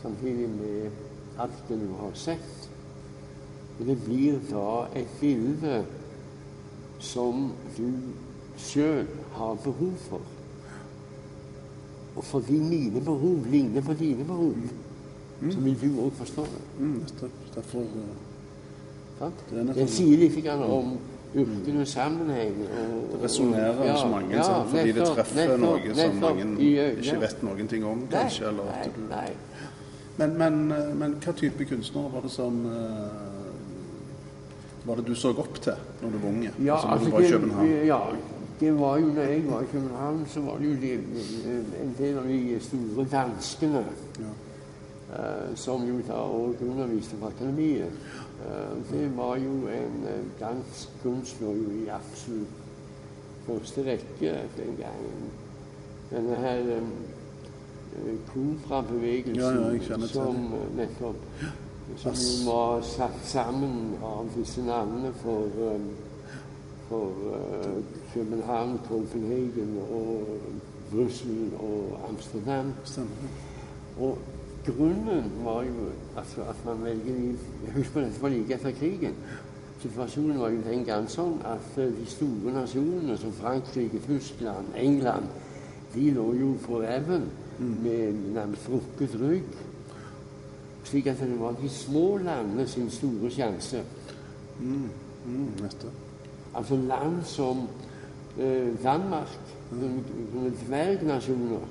samtidig med alt det du har sett. Og det blir da et bilde som du sjøl har behov for. Og fordi mine behov ligner på dine behov, så vil du òg forstå det. Mm. Derfor uh, Det Det sier litt grann om og sammenheng. Og, det resonnerer hos hos mange, ja, fordi det treffer nettopp, noe som nettopp, mange i ikke vet noen ting om, Nei. Eller nei, nei. Men, men, eh, men hva type kunstnere var det som eh, Var det du så opp til når du var unge? Ja, altså altså du var i det, København? ja, det var jo når jeg var i København, så var det jo de, en del av de store danskene eh, som jo da òg underviste på akademiet. Uh, det var jo en eh, dansk kunstner jo i absolutt første rekke den gangen. Denne her um, Kobra-bevegelsen Ja, ja, som det. nettopp som jo var satt sammen av disse navnene for, um, for uh, København, Copenhagen og Brussel og Amsterdam. Stemmer. Og grunnen var jo altså, at man velger Husk på dette var like etter krigen. Situasjonen var jo den gang sånn at eh, de store nasjonene som Frankrike, Tyskland, England, de lå jo på reven med nærmest rukket rygg. Slik at det var de små landene sin store sjanse. Mm, mm, Altså land som eh, Danmark, sånne dvergnasjoner,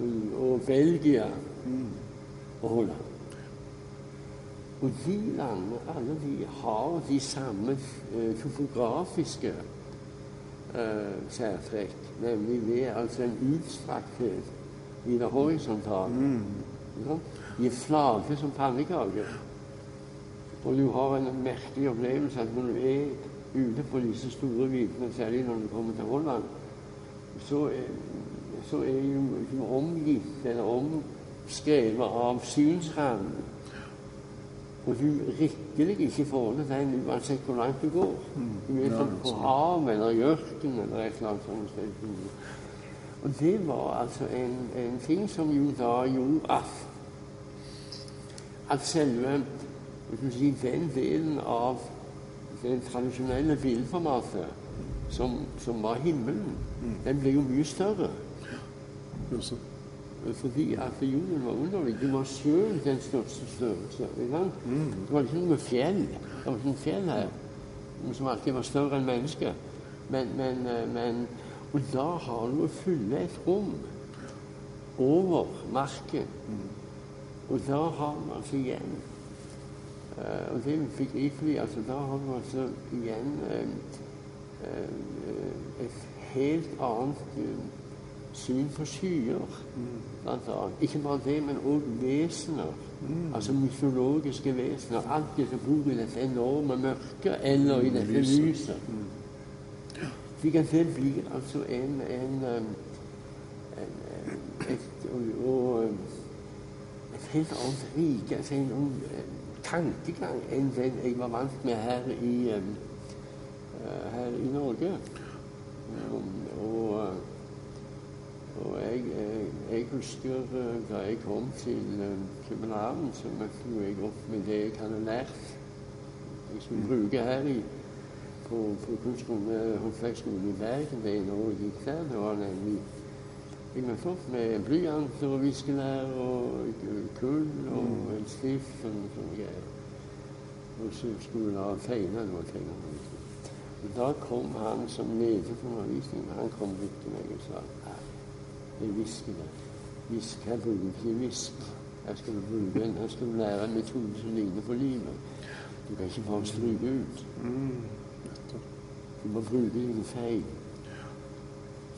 eh, og Belgia og Holland. Og de landene, alle de har de samme eh, topografiske eh, særtrekk, nemlig ved altså en utstrakthet i det horisontale. Mm. sant? De er flate som pannekaker. Og du har en merkelig opplevelse at når du er ute på disse store videne, særlig når du kommer til Holland, så, er- så er du omgitt eller omskrevet av synsranden. Og du virkelig ikke får til den uansett hvor langt du går. Du er sånn på havet eller i ørkenen eller et eller annet sånt sted. Og det var altså en, en ting som jo da gjorde at at selve si, den delen av det tradisjonelle bildeformatet som, som var himmelen, den ble jo mye større. Ja. Fordi at jorden var underlig. Du var sjøl den største størrelse. Mm. Det var liksom noe fjell. Det var sånn fjell her som alltid var større enn mennesket. Men, men, eh, men Og da har du å fylle et rom over marken. Og da har vi altså igjen eh, Og det fikk rikelig altså Da har vi altså igjen eh, eh, et helt annet syn på skyer. Blant annet. Ikke bare det, men òg vesener. Altså mytologiske vesener. Alt det som bor i dette enorme mørket, eller i dette Lyset. Slik at det blir altså en, en, en, en et, og, og helt annet rike, altså en enn den jeg var vant med her i, her i Norge. Og og jeg, jeg, husker da jeg kom til København, så møtte jeg opp med det jeg hadde lært. Jeg skulle bruke her i, på, på kunstskolen, håndverksskolen i Bergen. Det ene året gikk der. Det var Jeg opp med blyant og viskelær og kull og en stift og sånne greier. Og så skulle jeg da tegne. noe. var. Og Da kom han som leder for undervisningen. Han kom bort til meg og sa «Nei, jeg hvisker det. Visk, jeg bruker ikke visk. Jeg skal bruke en, jeg skal lære en metode som ligner på livet. Du kan ikke bare stryke ut. Du må bruke dine feil.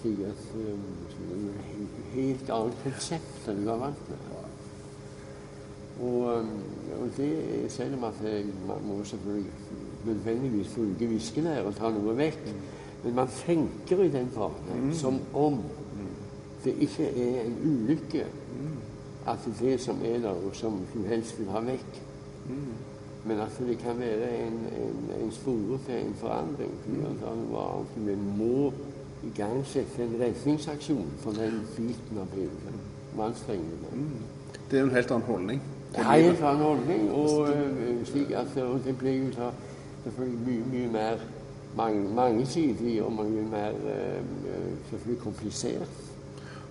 Er et helt- helt annet konsept enn du har vant med. Og, um, og det er selv om at man må selvfølgelig nødvendigvis bruke viskelære og ta noe vekk, men man tenker i den bane som om det ikke er en ulykke at det som er der, og som du helst vil ha vekk, men at det kan være en, en, en spore til en forandring. Mm. at det var Vi må igangsette en redningsaksjon for den biten av bildet. Må Mm. Det er en helt annen holdning. Det er en helt annen holdning, og øh, slik at og det blir jo da selvfølgelig mye, mye mer mange, mangesidig og mye mer øh, øh, selvfølgelig komplisert,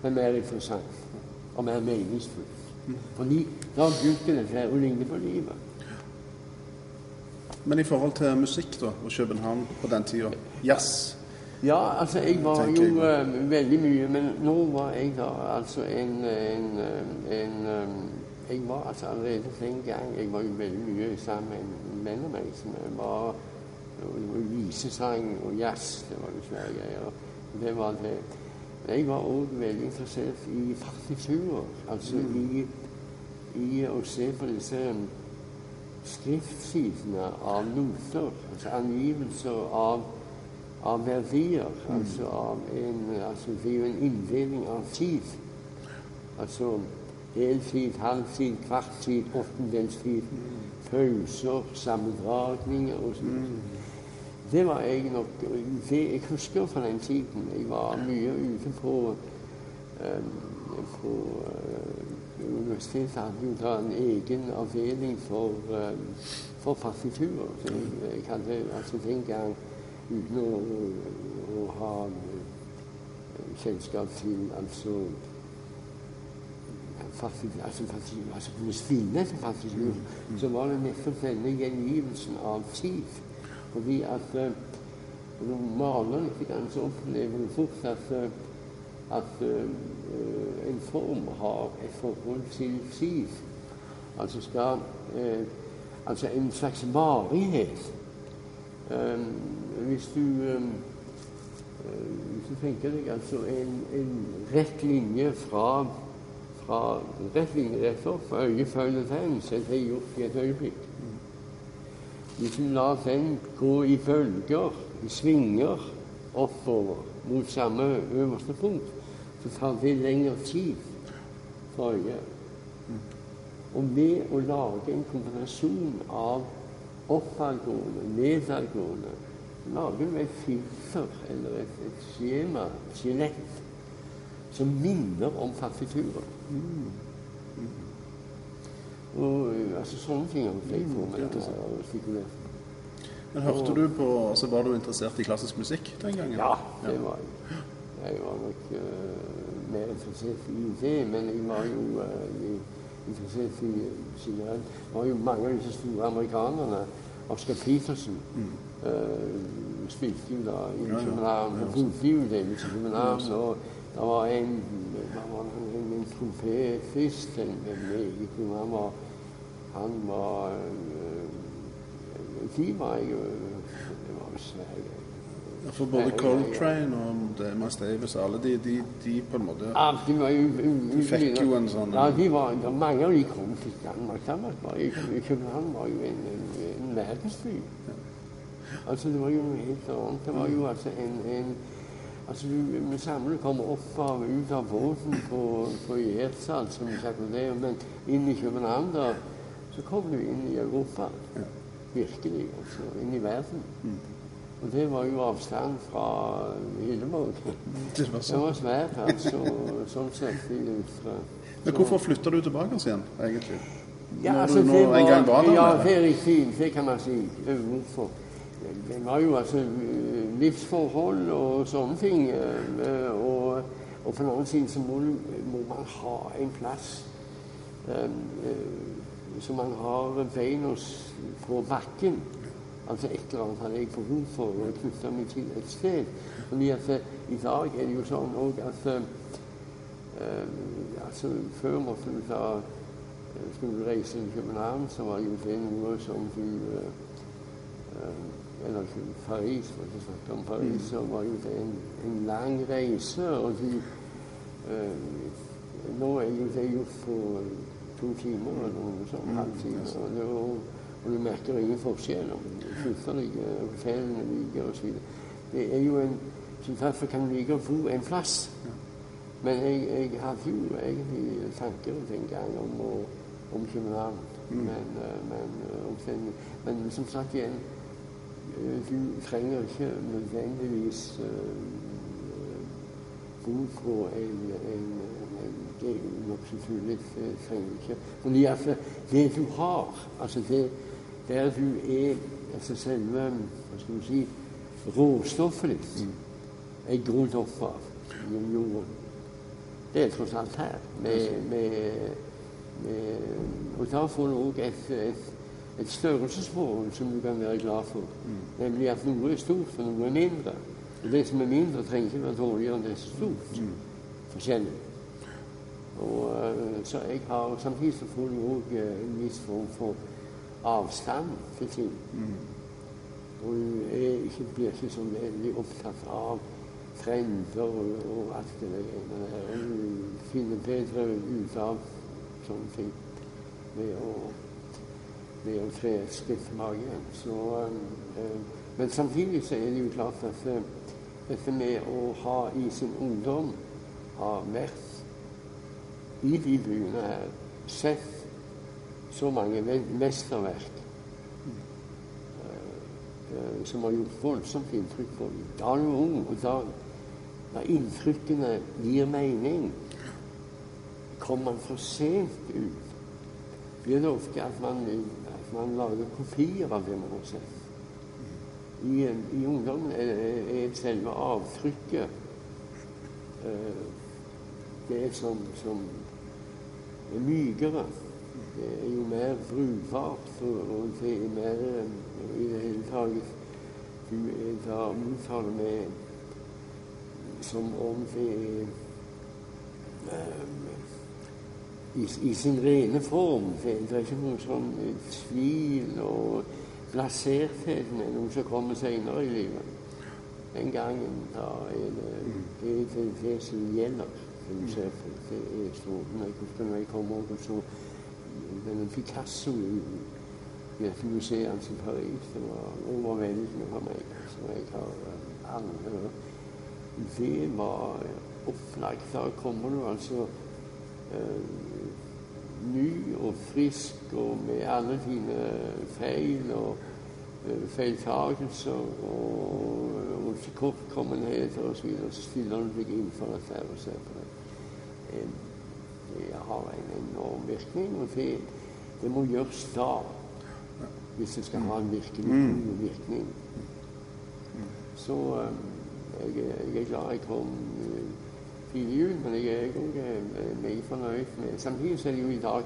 men mer interessant og mer meningsfullt. Fordi da begynte det å ligne på livet. Men i forhold til musikk da, og København på den tida, jazz Ja, altså jeg var Tenker jo jeg. øh, veldig mye, men nå var jeg da altså en, en, øh, en øh, Jeg var altså allerede den gang Jeg var jo veldig mye sammen med en venn meg som var det var visesang og jazz. Det var jo svære greier. Det var det. Men jeg var òg veldig interessert i partiturer. Altså i, i å se på disse skriftsidene av noter, altså angivelser av, av verdier. Altså av en altså Det er jo en inndeling av tid. Altså heltid, halvtid, kvarttid, åttendelstid. Pauser, sammendragninger og sånn. Det var jeg nok det Jeg husker fra den tiden. Jeg var mye ute på um, på uh, Universitetet hadde jo da en egen avdeling for, um, for partiturer. Jeg, jeg hadde altså den gang, uten å, å, å ha eh, kjennskap til altså partitur, altså, partitur, altså kunne spille etter partitur, så var det nettopp denne gjengivelsen av tid. Fordi at når du maler litt, så opplever du fort at, at en form har et forhold til tid. Altså skal Altså en slags varighet. Eh, hvis du eh, hvis du tenker deg altså en, en rett linje fra fra rett linje rett opp, fra øyefølge tegn, så er det gjort i et øyeblikk. Hvis du lar den gå i bølger, i svinger, oppover mot samme øverste punkt, så tar det lengre tid for øyet. Og ved å lage en kombinasjon av oppadgående, nedadgående, lager du et filter eller et, et skjema, et skjelett, som minner om partiturer. Og altså sånne ting har jeg på meg. og. Men hørte du på altså Var du interessert i klassisk musikk den gangen? Ja, det var jeg. Jeg var nok uh, mer interessert i det, men jeg var jo uh, interessert i generelt. Det var jo mange av disse store amerikanerne. Oscar Peterson uh, spilte jo da i. København. Og bodde jo i København. Og det var en, der var en, en trompetist meget god Han var, han var De var jeg jo Det var jo Sverige. Ja, For både Coltrane og det, Davis alle de, de, de på en måte Ja, de var jo De fikk jo en sånn- Ja, de var, mange av de kom til Danmark. Danmark var jo, København var jo en, en, en verdensby. Altså, det var jo noe helt annet. Det var jo altså en, en Altså, du, Vi samme du kommer opp av, ut av båten på, på Gjertsal, som vi snakker det, men inn i København, da, så kom du inn i Europa. Virkelig. altså, Inn i verden. Og det var jo avstand fra Hilleborg. Det var svært, altså, sånn sett. Men hvorfor flytta du tilbake igjen, egentlig? Ja, Når altså, du nå det en var der Ja, det. Det kan man si. Hvorfor? Det var jo altså eh, livsforhold og sånne ting. eh, Og, og på den annen side så må, må man ha en plass um, så man har beina på bakken. Altså et eller annet hadde jeg behov for å knytte meg til et sted. Fordi at i dag er det jo sånn òg at eh, altså Før måtte du ta Skulle reise til København, så var jo det noe som du eh, eh, Eller til Paris, for å snakke om Paris, så var jo det en, en lang reise. Og de eh, Nå er jo det gjort på to timer eller noe sånt. halvtime. Og, det, og, og du merker ingen forskjell flytter deg, hotellene ligger osv. Det er jo en så Derfor kan du like å bo en plass. Men jeg, jeg hadde jo egentlig tanker den gang om, å, om København. Men, eh, men, eh, omstendig- men som sagt igjen, eh, du trenger ikke nødvendigvis bo på en, en, en jo nokså tullet. Trenger ikke. Fordi altså, det du har, altså det der du er altså selve hva skal du si, råstoffet ditt, er grodd opp av jorden. Det er tross alt her. Med, med, med, og da får du òg et, et, et størrelsesforhold som du kan være glad for. Nemlig at noe er stort, og noe er mindre. Og det som er mindre, trenger ikke være dårligere enn det som er stort. Forskjellig. Og, eh, så jeg har, Samtidig så får du òg en viss form for avstand til ting. Og du er ikke, blir ikke så veldig opptatt av trender og, og alt det der. du finner bedre ut av sånne fikk ved å, ved å tre igjen. Så, eh, men samtidig så er det jo klart at eh, dette med å ha i sin ungdom har vært i de byene her sett så mange me- mesterverk eh, som har gjort voldsomt inntrykk på dem. Da er du ung, og da, da inntrykkene gir mening, kommer man for sent ut, blir det ofte at man, at man lager kopier av det man har sett. I, i ungdommen er, er, er selve avtrykket eh, det som, som er mykere. Det er jo mer brukbart, og, det er mer eh, i det hele tatt Du da uttaler med som om det er eh, i, i sin rene form. Det, det er ikke noen sånn eh, tvil og plasertheten med noe som kommer senere i livet. Den gangen da er det det, det, det som gjelder. på. Det er stort. Når jeg kom over så denne Picasso dette museet i Paris. Det var overveldende for meg. som jeg har uh, andre Det var opplagt. Da kommer du altså uh, ny og frisk og med alle dine feil og uh, feiltagelser og, og tilkortkommenheter osv. Så, videre, så stiller du deg inn for dette og ser på det. Det har en enorm virkning, og det, det må gjøres da. Hvis det skal ha en virkelig en virkning. Så um, jeg, jeg, er glad jeg kom uh, jul, men jeg er òg meget fornøyd med Samtidig så er det jo i dag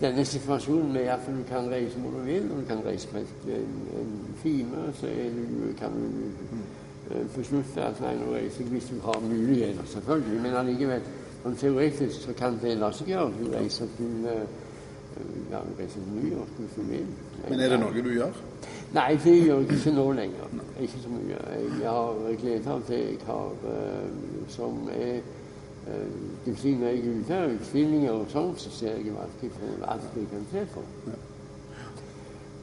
denne situasjonen med at du kan reise hvor du vil, og du kan reise med en, en time, så du, kan du uh, beslutte at nei, jeg hvis du har muligheter, selvfølgelig. Men allikevel, sånn teoretisk så kan det la seg gjøre. Du reiser til uh, ja, du reiser så mye. York skulle vil. Men er det noe du gjør? Nei, det gjør jeg ikke nå lenger. Ikke så mye. Jeg har glede av det jeg har, uh, som er Det vil si når jeg er ute av utstillinger og sånn, så ser jeg alltid på alt jeg kan se på.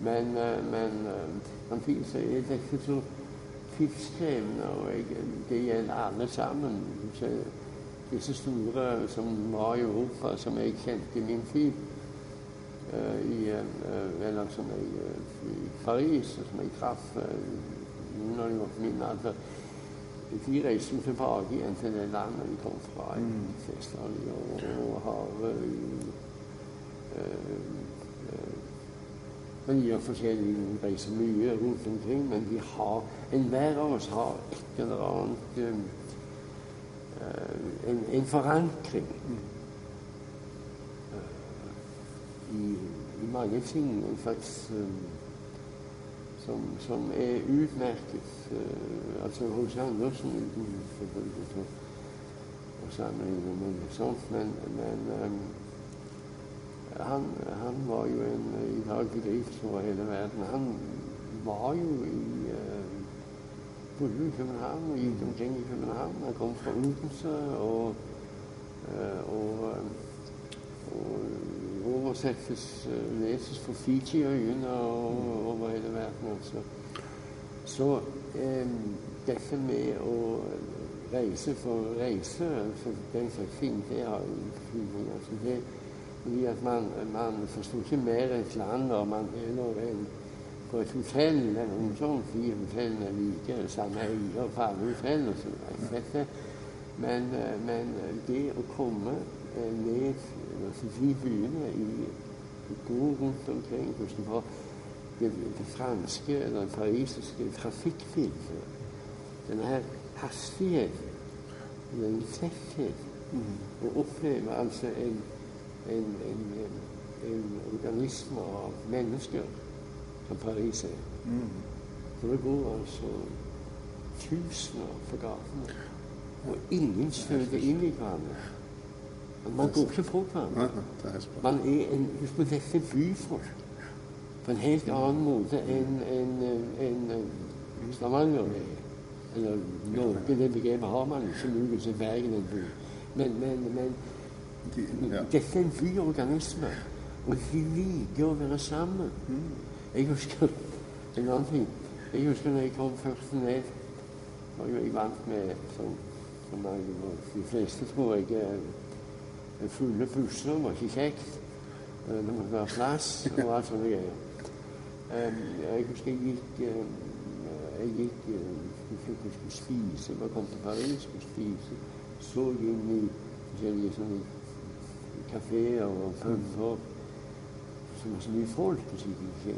Men, uh, men samtidig så er dette så tidskrevende, og jeg, det gjelder alle sammen. Så disse store som var i Europa, som jeg kjente i min tid i, eller som jeg i Paris, som jeg traff av de var på alder. De reiste jo tilbake igjen til det landet de kom fra, Mm. Vest-Italia, og, og har Men de gjør forskjellig, de reiser mye rundt omkring, men de har enhver av oss har et eller annet en, en forankring i, i mange ting. En slags um, som, som, er utmerket. Uh, altså hos Andersen uten selvfølgelig å sammenligne med sånt, men, men um, han, han, var jo en i dag bedrift over hele verden. Han var jo i uh, bodde i København og gikk omkring i København. Han kom fra Odense og, uh, og, og oversettes, leses for Fiji-øyene og over hele verden. Altså. Så eh, dette med å reise for å reise, for den slags ting, det har betydning. Altså det, fordi at man, man forstår ikke mer et land når man er en på et hotell eller noe sånt, fordi hotellene er like, samme eier på alle hotell og så videre. Men, men det å komme ned byene i, går rundt omkring hvordan var det, det franske eller parisiske trafikkbildet. Denne her hastigheten, den tetthet. Mm. Å oppleve altså en, en, en, en, organisme av mennesker som Paris er. Mm. For det går altså tusener på gatene, og ingen støter inn i hverandre. Man går ikke på hverandre. Man er en, husk på dette byfolk på en helt annen måte enn en, en, en Stavanger er. Eller Norge, det begrepet har man ikke mulig til Bergen en by. Men, men, men de, ja. dette er en byorganisme, og de liker å være sammen. Jeg husker en annen ting. Jeg husker når jeg kom først ned jo jeg vant med som, som de fleste, tror jeg fulle busser var ikke kjekt. Det måtte være plass og alt sånne greier. Jeg husker jeg gikk jeg gikk eh, jeg jeg skulle spise, jeg kom til Paris, skulle spise, så inn i forskjellige sånne kafeer og pumper. som var så mye folk på sykehuset.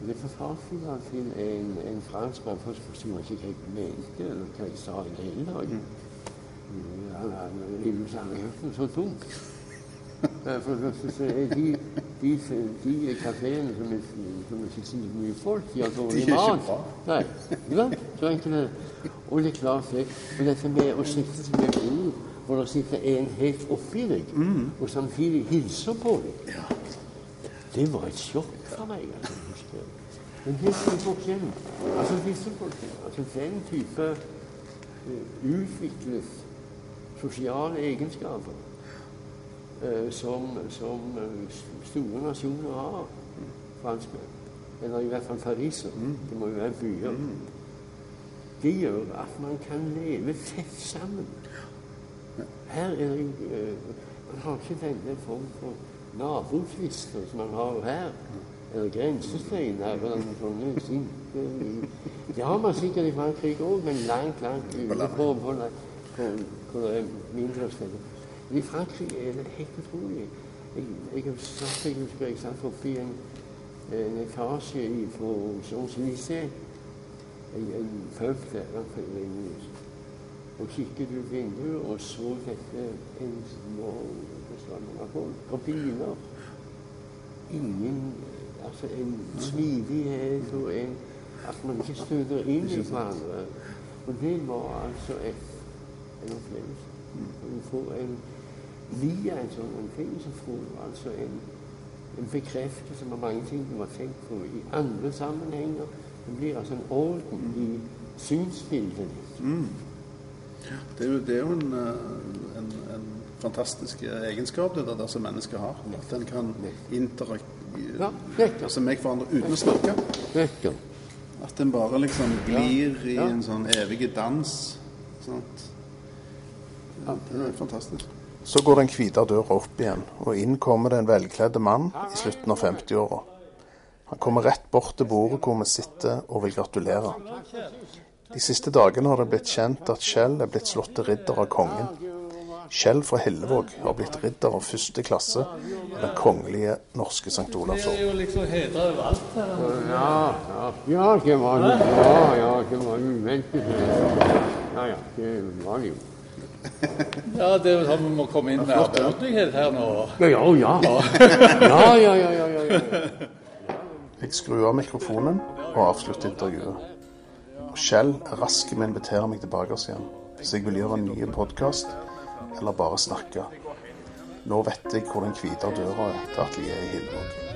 Og Det fortalte jeg da til en, en franskmann. Forsto han ikke jeg mente, eller hva jeg sa i det hele tatt. Mm, noe så tungt. For det første så er de, de, de kafeene som som er så mye folk, de har dårlig ikke mat. Nei, ja. Så enkelt er det. Og det er klart det. Og dette med å sitte som et ord, hvor det sitter en helt oppi deg, og samtidig hilser på deg, det var et sjokk for meg. Altså, Men det er forskjellen. altså disse folkene, altså den type eh, utviklet sosiale egenskaper eh, som, som eh, store nasjoner har, franskmenn, eller i hvert fall pariser, det må jo være byer, det gjør at man kan leve tett sammen. Her er det jo eh, Man har ikke denne form for nabotvister som man har her. Eller grensesteiner eller sånne sinte Det har man sikkert i Frankrike òg, men langt, langt ute er mindretallssteder. Men i Frankrig er det helt utrolig. Jeg, jeg, satt, jeg husker jeg satt oppe i en, en etasje på Champs-Élysées. En, en pub der og kikket ut vinduet og så dette en små bestand av biler. Ingen Altså en smidighet og en At man ikke støter inn i hverandre. Og det var altså et, en får en Via en sånn en ting så får altså en, en bekreftelse på mange ting du har tenkt på i andre sammenhenger. Det blir altså en orden i synsbildet ditt. Det er jo, det er jo en, eh, en, en fantastisk egenskap det der som mennesket har. At en kan interagere altså med hverandre uten å snakke. At en bare liksom glir i en sånn evig dans. Sant? Ja, det er fantastisk. Så går den hvite døra opp igjen, og inn kommer det en velkledd mann i slutten av 50-åra. Han kommer rett bort til bordet hvor vi sitter og vil gratulere. De siste dagene har det blitt kjent at Kjell er blitt slått til ridder av kongen. Kjell fra Hillevåg har blitt ridder av første klasse av Den kongelige norske St. Olavs Det er jo liksom. Ja, ja. Ja, det var jo Ja, ja, det var uventet. Ja, ja, det var det jo. Ja, det er sånn vi må komme inn med ordentlighet her nå. Ja, ja, ja. Ja, ja, ja, ja, ja, ja. Jeg skrur av mikrofonen og avslutter intervjuet. Og Kjell er rask med å invitere meg tilbake igjen hvis jeg vil gjøre en ny podkast eller bare snakke. Nå vet jeg hvor den hvite døra er til atelieret i Hillevåg.